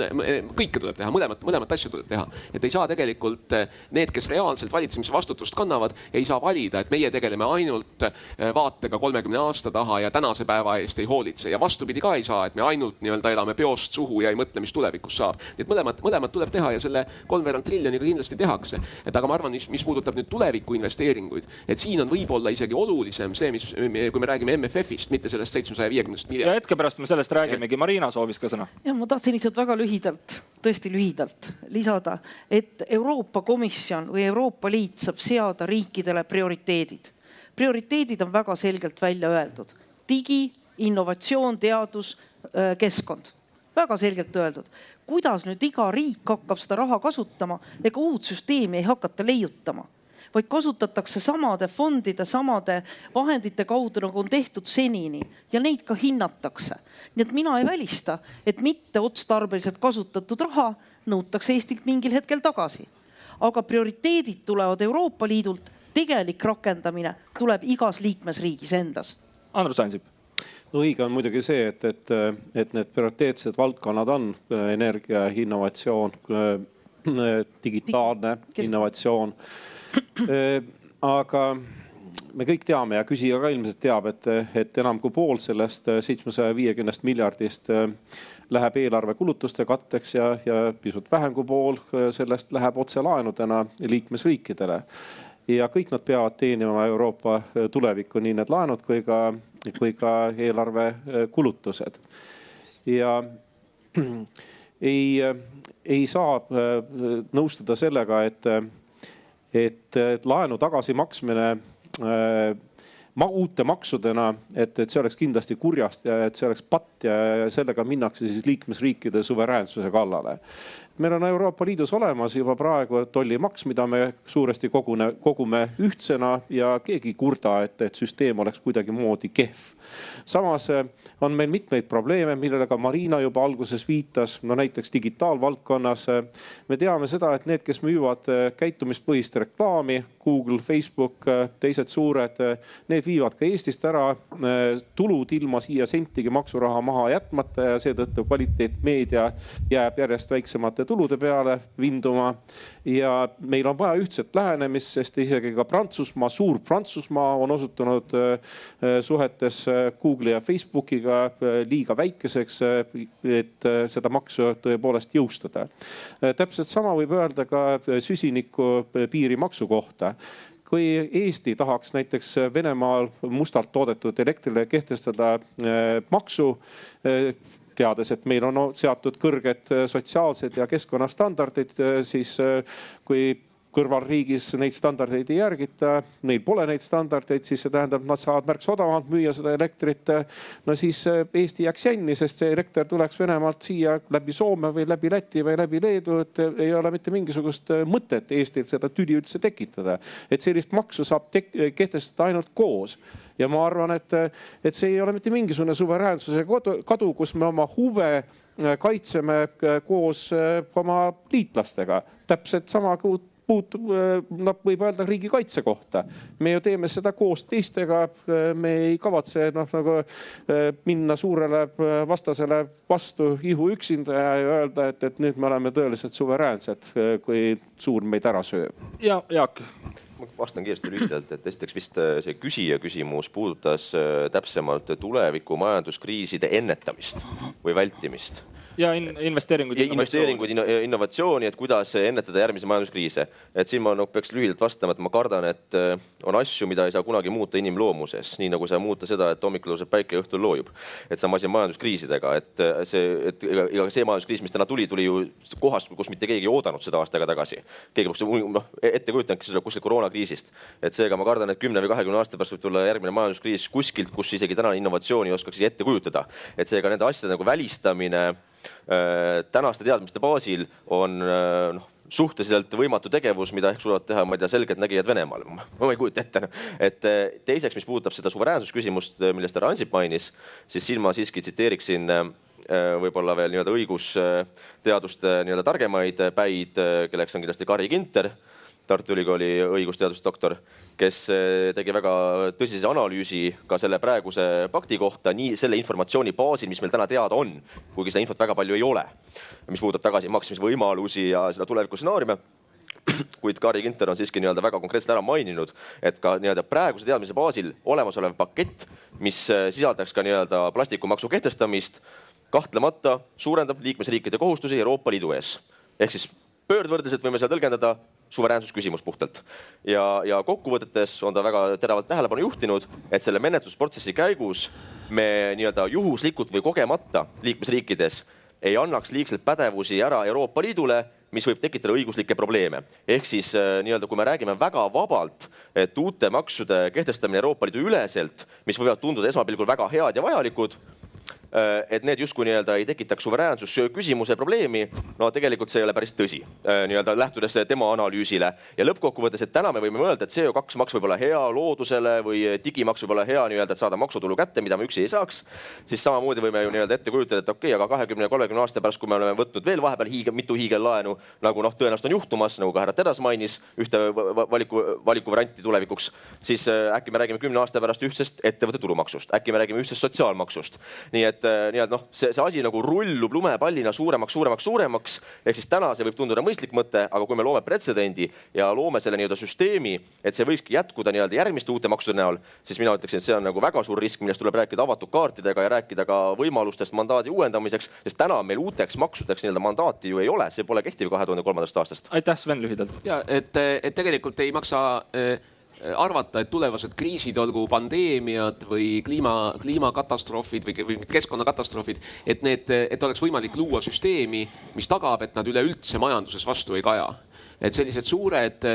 kõike tuleb teha, mõlemat, mõlemat asja tuleb teha. et ei saa tegelikult äh, need, kes reaalselt valitsemise vastutust kannavad, ei saa valida, et meie tegeleme ainult äh, vaatega kolmekümne aasta taha ja tänase päeva eest ei hoolitse ja vastupidi ka ei saa, et me ainult nii-öelda elame peost suhu ja ei mõtle, mis tulevikus saab. nii et mõlemat, mõlemat tuleb teha ja selle kolmveerand triljoniga kindlasti tehakse. et aga ma arvan, mis, mis puudutab nüüd tuleviku investeeringuid, et siin on võib-olla isegi olulisem see, mis, kui me räägime MFF-ist, mitte sellest seitsmesaja viiekümnest miljardist. ja hetke pärast me sellest räägimegi. Marina soovis ka sõna. ja ma tahtsin lihtsalt väga lühidalt, tõesti lühidalt lisada, et Euroopa Komisjon või Euroopa Liit saab seada riikidele prioriteedid. prioriteedid on väga selgelt välja öeldud. digi, innovatsioon, teadus, keskkond väga selgelt öeldud kuidas nüüd iga riik hakkab seda raha kasutama, ega uut süsteemi ei hakata leiutama vaid kasutatakse samade fondide, samade vahendite kaudu, nagu on tehtud senini ja neid ka hinnatakse. nii et mina ei välista, et mitteotstarbeliselt kasutatud raha nõutakse Eestilt mingil hetkel tagasi. aga prioriteedid tulevad Euroopa Liidult, tegelik rakendamine tuleb igas liikmesriigis endas. Andrus Ansip no õige on muidugi see, et, et, et need prioriteetsed valdkonnad on äh, energia, innovatsioon, äh, digitaalne innovatsioon. Äh, aga me kõik teame ja küsija ka ilmselt teab, et, et enam kui pool sellest seitsmesaja viiekümnest miljardist läheb eelarve kulutuste katteks ja, ja pisut vähem kui pool sellest läheb otselaenudena liikmesriikidele ja kõik nad peavad teenima Euroopa tulevikku, nii need laenud kui ka, kui ka eelarve äh, ja [clears throat] ei, äh, ei saa nõustuda sellega, et, et laenu tagasimaksmine ma, uute maksudena, et, et see oleks kindlasti kurjast ja et see oleks patt ja sellega minnakse siis liikmesriikide suveräänsuse kallale. Meil on Euroopa Liidus olemas juba praegu tollimaks, mida me suuresti kogune, kogume ühtsena ja keegi ei kurda, et, et süsteem oleks kuidagimoodi kehv. samas eh, on meil mitmeid probleeme, millele ka Marina juba alguses viitas, no näiteks digitaalvaldkonnas. Eh, me teame seda, et need, kes müüvad eh, käitumispõhist reklaami, Google, Facebook, teised suured, need viivad ka Eestist ära tulud ilma siia sentigi maksuraha maha jätmata ja seetõttu kvaliteetmeedia jääb järjest väiksemate tulude peale vinduma. ja meil on vaja ühtset lähenemist, sest isegi ka Prantsusmaa, suur Prantsusmaa on osutunud suhetes Google'i ja Facebookiga liiga väikeseks, et seda maksu tõepoolest jõustada. täpselt sama võib öelda ka süsiniku piirimaksu kohta kui Eesti tahaks näiteks Venemaal mustalt toodetud elektrile kehtestada äh, maksu, äh, teades, et meil on seatud kõrged sotsiaalsed ja keskkonnastandardid, äh, siis kui kõrvalriigis neid standardeid ei järgita, neil pole neid standardeid, siis see tähendab, nad saavad märksa odavamalt müüa seda elektrit. no siis eh, Eesti jääks jänni, sest see elekter tuleks Venemaalt siia läbi Soome või läbi Läti või läbi Leedu, et ei ole mitte mingisugust eh, mõtet Eestil seda tüli üldse tekitada. et sellist maksu saab kehtestada ainult koos ja ma arvan, et, et see ei ole mitte mingisugune suveräänsuse kadu, kus me oma huve eh, kaitseme koos oma liitlastega. täpselt sama puutub, noh, võib öelda riigikaitse kohta. me ju teeme seda koos teistega. me ei kavatse noh, nagu minna suurele vastasele vastu ihu üksinda ja öelda, et, et nüüd me oleme tõeliselt suveräänsed, kui suur meid ära sööb. ja Jaak ma vastan kiiresti lühidalt, et esiteks vist see küsija küsimus puudutas täpsemalt tuleviku majanduskriiside ennetamist või vältimist ja in, investeeringuid. investeeringuid, innovatsiooni, et kuidas ennetada järgmisi majanduskriise. et siin ma noh, peaks lühidalt vastama, et ma kardan, et äh, on asju, mida ei saa kunagi muuta inimloomuses, nii nagu ei saa muuta seda, et hommikul tõuseb päike ja õhtul loojub. et sama asi on majanduskriisidega, et äh, see, et ega see majanduskriis, mis täna tuli, tuli ju kohast, kus mitte keegi ei oodanud seda aasta aega tagasi. keegi poleks noh ette kujutanudki seda kuskilt koroonakriisist. et seega ma kardan, et kümne või kahekümne aasta pärast võib tulla järgmine majanduskriis kuskilt, kus isegi tänane innovatsiooni ei oskaks ette kujutada. et seega nende asjade nagu välistamine tänaste teadmiste baasil on äh, noh suhteliselt võimatu tegevus, mida ehk suudavad teha, ma ei tea, selgeltnägijad Venemaal. ma ei kujuta ette. Noh. et äh, teiseks, mis puudutab seda suveräänsusküsimust, millest härra Ansip mainis, siis siin ma siiski tsiteeriksin võib-olla veel nii-öelda õigusteaduste nii-öelda targemaid päid, kelleks on kindlasti Kari Ginter Tartu Ülikooli õigusteaduste doktor, kes eh, tegi väga tõsise analüüsi ka selle praeguse pakti kohta, nii selle informatsiooni baasil, mis meil täna teada on, kuigi seda infot väga palju ei ole, mis puudutab tagasimaksmisvõimalusi ja seda tulevikustsenaariume [clears throat] kuid Kari Ginter on siiski nii-öelda väga konkreetselt ära maininud, et ka nii-öelda praeguse teadmise baasil olemasolev pakett, mis eh, sisaldaks ka nii-öelda plastikumaksu kehtestamist, kahtlemata suurendab liikmesriikide kohustusi Euroopa Liidu ees. ehk siis pöördvõrdeliselt võime seda tõlgendada suveräänsusküsimus puhtalt. ja, ja kokkuvõtetes on ta väga teravalt tähelepanu juhtinud, et selle menetlusprotsessi käigus me nii-öelda juhuslikult või kogemata liikmesriikides ei annaks liigselt pädevusi ära Euroopa Liidule, mis võib tekitada õiguslikke probleeme. ehk siis äh, nii-öelda, kui me räägime väga vabalt, et uute maksude kehtestamine Euroopa Liidu üleselt, mis võivad tunduda esmapilgul väga head ja vajalikud et need justkui nii-öelda ei tekitaks suveräänsusküsimuse probleemi. no tegelikult see ei ole päris tõsi, äh, nii-öelda lähtudes tema analüüsile ja lõppkokkuvõttes, et täna me võime mõelda, et CO2 maks võib olla hea loodusele või digimaks võib olla hea nii-öelda, et saada maksutulu kätte, mida me üksi ei saaks. siis samamoodi võime ju nii-öelda ette kujutada, et okei okay,, aga kahekümne, kolmekümne aasta pärast, kui me oleme võtnud veel vahepeal hiigel, mitu hiigellaenu, nagu noh, tõenäoliselt on juhtumas, nagu ka härra Teras mainis, ühte valiku, valikuvarianti tulevikuks, siis äh, äkki me räägime kümne aasta pärast ühtsest ettevõtte tulumaksust, äkki me räägime ühtsest sotsiaalmaksust. nii et et äh, nii-öelda noh, see, see asi nagu rullub lumepallina suuremaks, suuremaks, suuremaks. ehk siis täna see võib tunduda mõistlik mõte, aga kui me loome pretsedendi ja loome selle nii-öelda süsteemi, et see võikski jätkuda nii-öelda järgmiste uute maksude näol, siis mina ütleksin, et see on nagu väga suur risk, millest tuleb rääkida avatud kaartidega ja rääkida ka võimalustest mandaadi uuendamiseks, sest täna meil uuteks maksudeks nii-öelda mandaati ju ei ole, see pole kehtiv kahe tuhande kolmandast aastast. aitäh, Sven, lühidalt. ja et, et tegelikult ei maksa äh arvata, et tulevased kriisid, olgu pandeemiad või kliima, kliimakatastroofid või, või keskkonnakatastroofid, et need, et oleks võimalik luua süsteemi, mis tagab, et nad üleüldse majanduses vastu ei kaja et sellised suured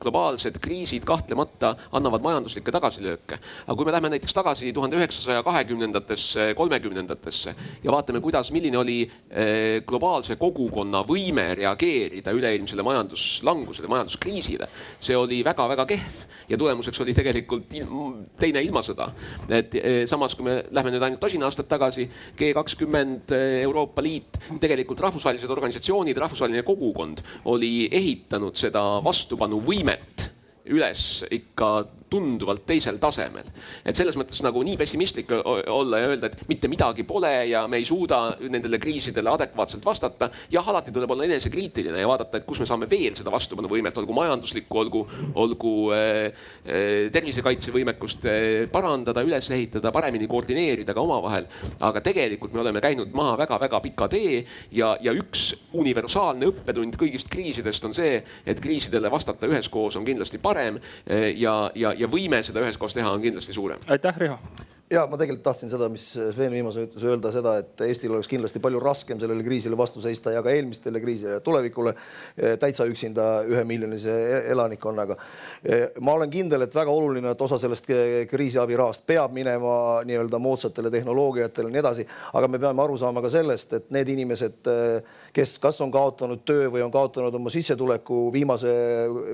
globaalsed kriisid kahtlemata annavad majanduslikke tagasilööke. aga kui me läheme näiteks tagasi tuhande üheksasaja kahekümnendatesse, kolmekümnendatesse ja vaatame, kuidas, milline oli eh, globaalse kogukonna võime reageerida üleilmsele majanduslangusele, majanduskriisile, see oli väga-väga kehv ja tulemuseks oli tegelikult ilm, teine ilmasõda. et eh, samas, kui me läheme nüüd ainult tosin aastat tagasi, G kakskümmend, Euroopa Liit, tegelikult rahvusvahelised organisatsioonid, rahvusvaheline kogukond oli ehitanud seda vastupanuvõimet üles ikka tunduvalt teisel tasemel. et selles mõttes nagu nii pessimistlik olla ja öelda, et mitte midagi pole ja me ei suuda nendele kriisidele adekvaatselt vastata. jah, alati tuleb olla enesekriitiline ja vaadata, et kus me saame veel seda vastupanuvõimet, olgu majanduslikku, olgu, olgu äh, tervisekaitsevõimekust äh, parandada, üles ehitada, paremini koordineerida ka omavahel. aga tegelikult me oleme käinud maha väga-väga pika tee ja, ja üks universaalne õppetund kõigist kriisidest on see, et kriisidele vastata üheskoos on kindlasti parem ja, ja, ja võime seda üheskoos teha on kindlasti suurem. aitäh, Riho ja ma tegelikult tahtsin seda, mis Sven viimase ütles, öelda seda, et Eestil oleks kindlasti palju raskem sellele kriisile vastu seista ja ka eelmistele kriisile ja tulevikule eh, täitsa üksinda ühemiljonise e-, elanikkonnaga. Eh, ma olen kindel, et väga oluline, et osa sellest kriisiabirahast peab minema nii-öelda moodsatele tehnoloogiatele ja nii edasi, aga me peame aru saama ka sellest, et need inimesed, eh, kes kas on kaotanud töö või on kaotanud oma sissetuleku viimase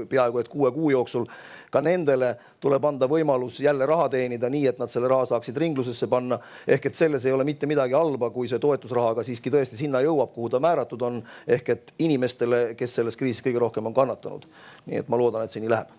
peaaegu et kuue kuu jooksul ka nendele tuleb anda võimalus jälle raha teenida, nii et nad selle raha saaksid ringlusesse panna. ehk et selles ei ole mitte midagi halba, kui see toetusraha ka siiski tõesti sinna jõuab, kuhu ta määratud on, ehk et inimestele, kes selles kriisis kõige rohkem on kannatanud. nii et ma loodan, et see nii läheb.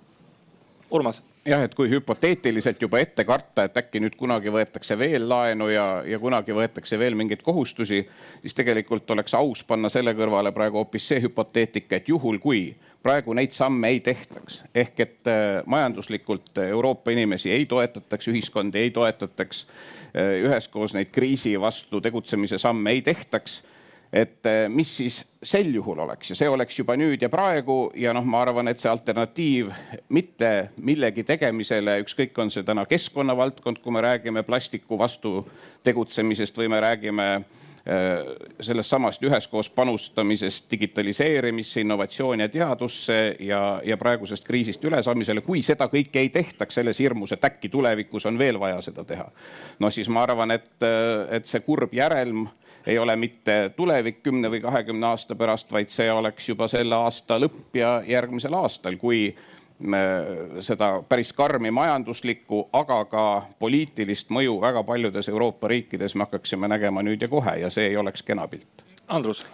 Urmas jah, et kui hüpoteetiliselt juba ette karta, et äkki nüüd kunagi võetakse veel laenu ja, ja kunagi võetakse veel mingeid kohustusi, siis tegelikult oleks aus panna selle kõrvale praegu hoopis see hüpoteetika, et juhul kui praegu neid samme ei tehtaks. ehk et äh, majanduslikult Euroopa inimesi ei toetataks, ühiskondi ei toetataks, äh, üheskoos neid kriisi vastu tegutsemise samme ei tehtaks et äh, mis siis sel juhul oleks ja see oleks juba nüüd ja praegu ja noh, ma arvan, et see alternatiiv mitte millegi tegemisele, ükskõik, on see täna keskkonnavaldkond, kui me räägime plastiku vastu tegutsemisest või me räägime Äh, sellest samast üheskoos panustamisest digitaliseerimisse, innovatsiooni ja teadusse ja, ja praegusest kriisist ülesaamisele, kui seda kõike ei tehtaks selles hirmus, et äkki tulevikus on veel vaja seda teha. no siis ma arvan, et, et see kurb järelm ei ole mitte tulevik kümne või kahekümne aasta pärast, vaid see oleks juba selle aasta lõpp ja järgmisel aastal, kui seda päris karmi majanduslikku, aga ka poliitilist mõju väga paljudes Euroopa riikides me hakkaksime nägema nüüd ja kohe ja see ei oleks kena pilt. Andrus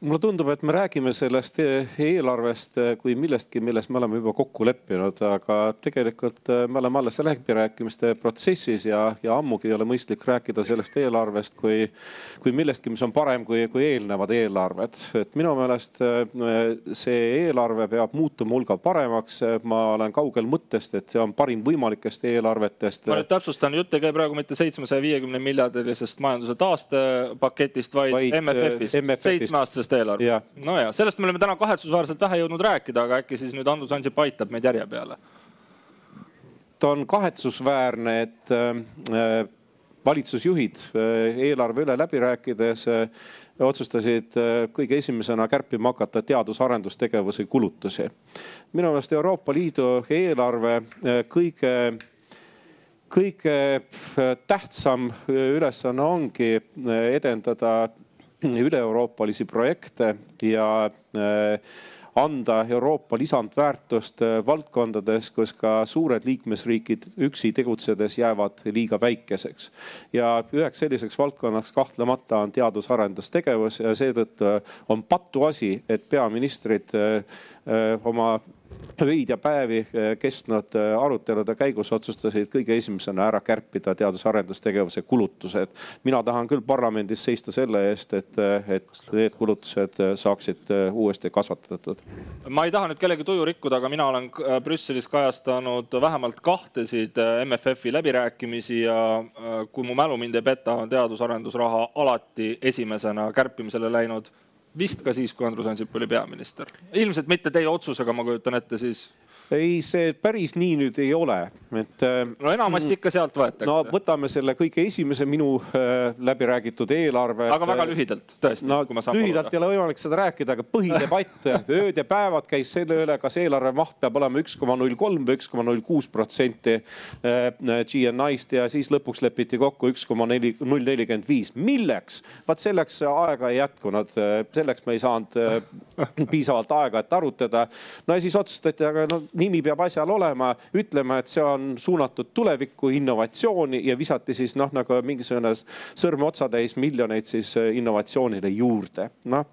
mulle tundub, et me räägime sellest eelarvest kui millestki, milles me oleme juba kokku leppinud, aga tegelikult äh, me oleme alles läbirääkimiste protsessis ja, ja ammugi ei ole mõistlik rääkida sellest eelarvest kui, kui millestki, mis on parem kui, kui eelnevad eelarved. et minu meelest see eelarve peab muutuma hulga paremaks. ma olen kaugel mõttest, et see on parim võimalikest eelarvetest. ma nüüd täpsustan, jutt ei käi praegu mitte seitsmesaja viiekümne miljardilisest majanduse taastepaketist, vaid, vaid MFF-ist, MFF seitsmeaastasest eelarve. no ja sellest me oleme täna kahetsusväärselt vähe jõudnud rääkida, aga äkki siis nüüd Andrus Ansip aitab meid järje peale. ta on kahetsusväärne, et äh, valitsusjuhid äh, eelarve üle läbi rääkides äh, otsustasid kõige esimesena kärpima hakata teadus-arendustegevuse kulutusi. minu meelest Euroopa Liidu eelarve kõige kõige tähtsam ülesanne ongi edendada [clears throat] üle-euroopalisi projekte ja äh, anda Euroopa lisandväärtust äh, valdkondades, kus ka suured liikmesriigid üksi tegutsedes jäävad liiga väikeseks. ja üheks selliseks valdkonnaks kahtlemata on teadus-arendustegevus ja seetõttu on patuasi, et peaministrid äh, oma öid ja päevi eh, kestnud eh, arutelude käigus otsustasid kõige esimesena ära kärpida teadus-arendustegevuse kulutused. mina tahan küll parlamendis seista selle eest, et, eh, et need kulutused saaksid uuesti kasvatatud. ma ei taha nüüd kellegi tuju rikkuda, aga mina olen Brüsselis kajastanud vähemalt kahtesid MFF-i läbirääkimisi ja kui mu mälu mind ei peta, on teadus-arendusraha alati esimesena kärpimisele läinud vist ka siis, kui Andrus Ansip oli peaminister. ilmselt mitte teie otsusega, ma kujutan ette siis ei, see päris nii nüüd ei ole, et. Äh, no enamasti ikka sealt võetakse. no võtame selle kõige esimese minu äh, läbi räägitud eelarve. aga väga lühidalt, tõesti no,. lühidalt ei ole võimalik seda rääkida, aga põhidebatt [laughs] ööd ja päevad käis selle üle, kas eelarve maht peab olema üks koma null kolm või üks koma null kuus protsenti äh, GNI-st ja siis lõpuks lepiti kokku üks koma neli, null nelikümmend viis. milleks? vaat selleks aega ei jätkunud, selleks me ei saanud [laughs] piisavalt aega, et arutada. no ja siis otsustati, aga no nimi peab asjal olema, ütlema, et see on suunatud tulevikku, innovatsiooni ja visati siis noh, nagu mingisugune sõrmeotsatäis miljoneid siis äh, innovatsioonile juurde. noh,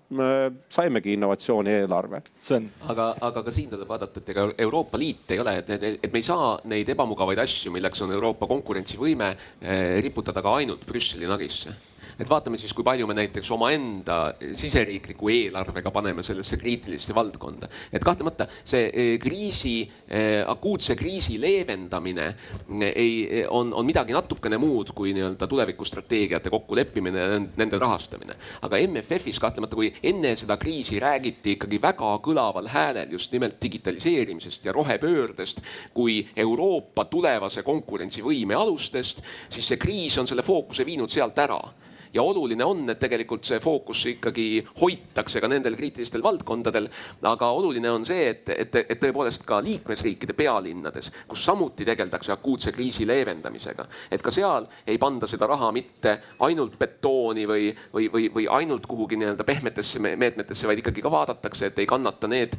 saimegi innovatsiooni eelarve. Sven. aga, aga ka siin tuleb vaadata, et ega Euroopa Liit ei ole, et, et, et me ei saa neid ebamugavaid asju, milleks on Euroopa konkurentsivõime, eh, riputada ka ainult Brüsseli nagisse et vaatame siis, kui palju me näiteks omaenda siseriikliku eelarvega paneme sellesse kriitilisse valdkonda. et kahtlemata see eh, kriisi, eh, akuutse kriisi leevendamine eh, ei, on, on midagi natukene muud kui nii-öelda tulevikustrateegiate kokkuleppimine ja nende rahastamine. aga MFF-is kahtlemata, kui enne seda kriisi räägiti ikkagi väga kõlaval häälel just nimelt digitaliseerimisest ja rohepöördest kui Euroopa tulevase konkurentsivõime alustest, siis see kriis on selle fookuse viinud sealt ära ja oluline on, et tegelikult see fookus ikkagi hoitakse ka nendel kriitilistel valdkondadel. aga oluline on see, et, et, et tõepoolest ka liikmesriikide pealinnades, kus samuti tegeldakse akuutse kriisi leevendamisega, et ka seal ei panda seda raha mitte ainult betooni või, või, või, või ainult kuhugi nii-öelda pehmetesse meetmetesse, vaid ikkagi ka vaadatakse, et ei kannata need,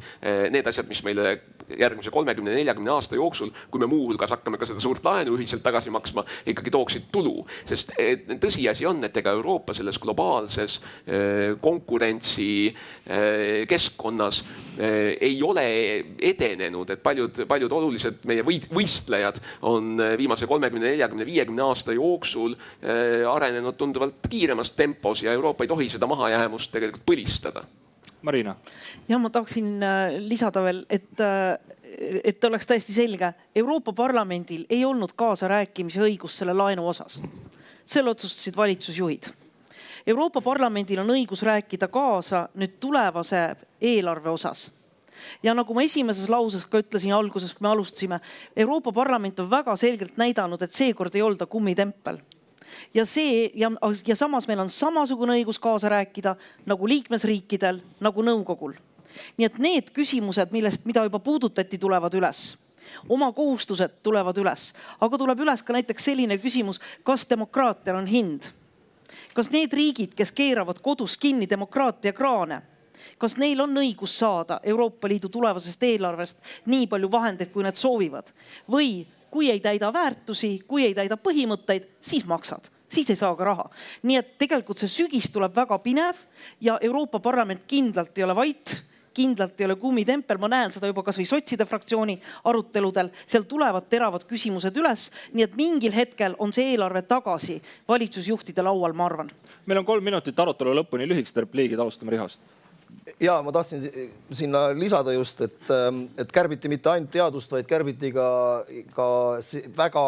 need asjad, mis meile järgmise kolmekümne, neljakümne aasta jooksul, kui me muuhulgas hakkame ka seda suurt laenu ühiselt tagasi maksma, ikkagi tooksid tulu. sest tõsiasi on, et ega Euroopa selles globaalses eh, konkurentsi eh, keskkonnas eh, ei ole edenenud, et paljud, paljud olulised meie võistlejad on viimase kolmekümne, neljakümne, viiekümne aasta jooksul arenenud tunduvalt kiiremas tempos ja Euroopa ei tohi seda mahajäämust tegelikult põlistada Marina. ja ma tahaksin lisada veel, et et oleks täiesti selge, Euroopa Parlamendil ei olnud kaasarääkimise õigust selle laenu osas selle otsustasid valitsusjuhid. Euroopa Parlamendil on õigus rääkida kaasa nüüd tulevase eelarve osas ja nagu ma esimeses lauses ka ütlesin alguses, kui me alustasime, Euroopa Parlament on väga selgelt näidanud, et seekord ei olda kummitempel ja see ja, ja samas meil on samasugune õigus kaasa rääkida nagu liikmesriikidel, nagu nõukogul. nii et need küsimused, millest, mida juba puudutati, tulevad üles oma kohustused tulevad üles, aga tuleb üles ka näiteks selline küsimus, kas demokraatial on hind? kas need riigid, kes keeravad kodus kinni demokraatia kraane, kas neil on õigus saada Euroopa Liidu tulevasest eelarvest nii palju vahendeid, kui nad soovivad või kui ei täida väärtusi, kui ei täida põhimõtteid, siis maksad siis ei saa ka raha. nii et tegelikult see sügis tuleb väga pinev ja Euroopa Parlament kindlalt ei ole vait kindlalt ei ole kummitempel, ma näen seda juba kasvõi sotside fraktsiooni aruteludel, seal tulevad teravad küsimused üles, nii et mingil hetkel on see eelarve tagasi valitsusjuhtide laual, ma arvan. meil on kolm minutit arutelu lõpuni, lühikesed repliigid, alustame Rihost ja ma tahtsin sinna lisada just, et, ähm, et kärbiti mitte ainult teadust, vaid kärbiti ka, ka väga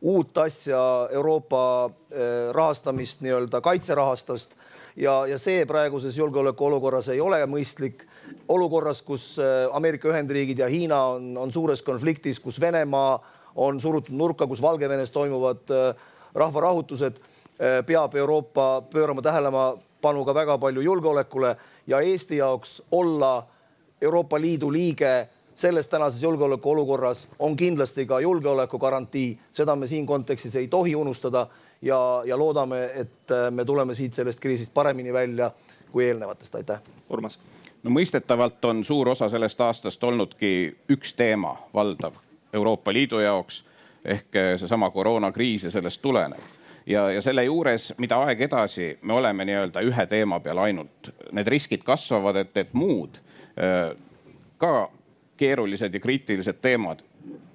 uut asja Euroopa äh, rahastamist, nii-öelda kaitserahastust. Ja, ja see praeguses julgeolekuolukorras ei ole mõistlik olukorras, kus äh, Ameerika Ühendriigid ja Hiina on, on suures konfliktis, kus Venemaa on surutud nurka, kus Valgevenes toimuvad äh, rahvarahutused, äh, peab Euroopa pöörama tähelepanu ka väga palju julgeolekule ja Eesti jaoks olla Euroopa Liidu liige selles tänases julgeolekuolukorras on kindlasti ka julgeolekugarantii, seda me siin kontekstis ei tohi unustada ja, ja loodame, et me tuleme siit sellest kriisist paremini välja kui eelnevatest, aitäh. Urmas no mõistetavalt on suur osa sellest aastast olnudki üks teema valdav Euroopa Liidu jaoks ehk seesama koroonakriis ja sellest tulenev. ja, ja selle juures, mida aeg edasi, me oleme nii-öelda ühe teema peal ainult, need riskid kasvavad, et, et muud äh, ka keerulised ja kriitilised teemad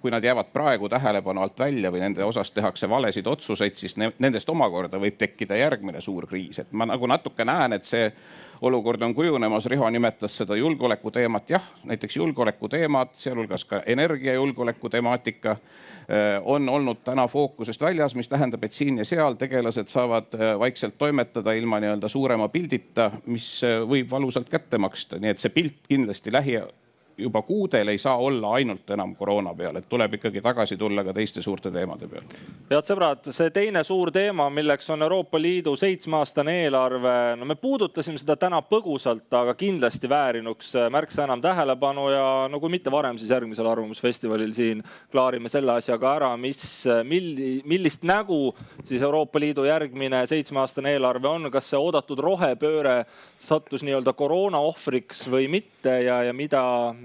kui nad jäävad praegu tähelepanu alt välja või nende osas tehakse valesid otsuseid, siis ne nendest omakorda võib tekkida järgmine suur kriis. et ma nagu natuke näen, et see olukord on kujunemas, Riho nimetas seda julgeoleku teemat, jah, näiteks julgeoleku teemad, sealhulgas ka energiajulgeoleku temaatika äh, on olnud täna fookusest väljas, mis tähendab, et siin ja seal tegelased saavad äh, vaikselt toimetada ilma nii-öelda suurema pildita, mis äh, võib valusalt kätte maksta, nii et see pilt kindlasti lähi juba kuudel ei saa olla ainult enam koroona peal, et tuleb ikkagi tagasi tulla ka teiste suurte teemade peale. head sõbrad, see teine suur teema, milleks on Euroopa Liidu seitsmeaastane eelarve, no me puudutasime seda täna põgusalt, aga kindlasti väärinuks märksa enam tähelepanu ja no kui mitte varem, siis järgmisel Arvamusfestivalil siin klaarime selle asja ka ära, mis, milli, millist nägu siis Euroopa Liidu järgmine seitsmeaastane eelarve on, kas see oodatud rohepööre sattus nii-öelda koroona ohvriks või mitte ja, ja mida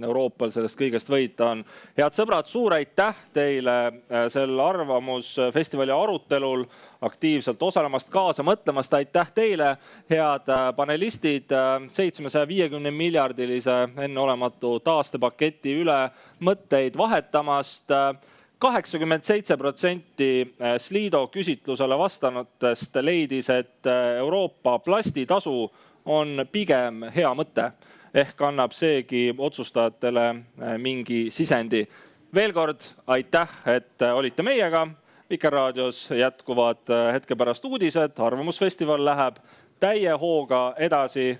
Euroopal sellest kõigest võita on. head sõbrad, suur aitäh teile äh, sel Arvamusfestivali arutelul aktiivselt osalemast, kaasa mõtlemast. aitäh teile, head äh, panelistid, äh, seitsmesaja viiekümne miljardilise enneolematu taastepaketi üle mõtteid vahetamast kaheksakümmend seitse protsenti Slido küsitlusele vastanutest leidis, et Euroopa plastitasu on pigem hea mõte ehk annab seegi otsustajatele äh, mingi sisendi. veel kord aitäh, et äh, olite meiega. Vikerraadios jätkuvad äh, hetke pärast uudised, Arvamusfestival läheb täie hooga edasi.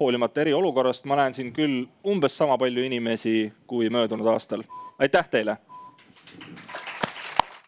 hoolimata eriolukorrast ma näen siin küll umbes sama palju inimesi kui möödunud aastal. aitäh teile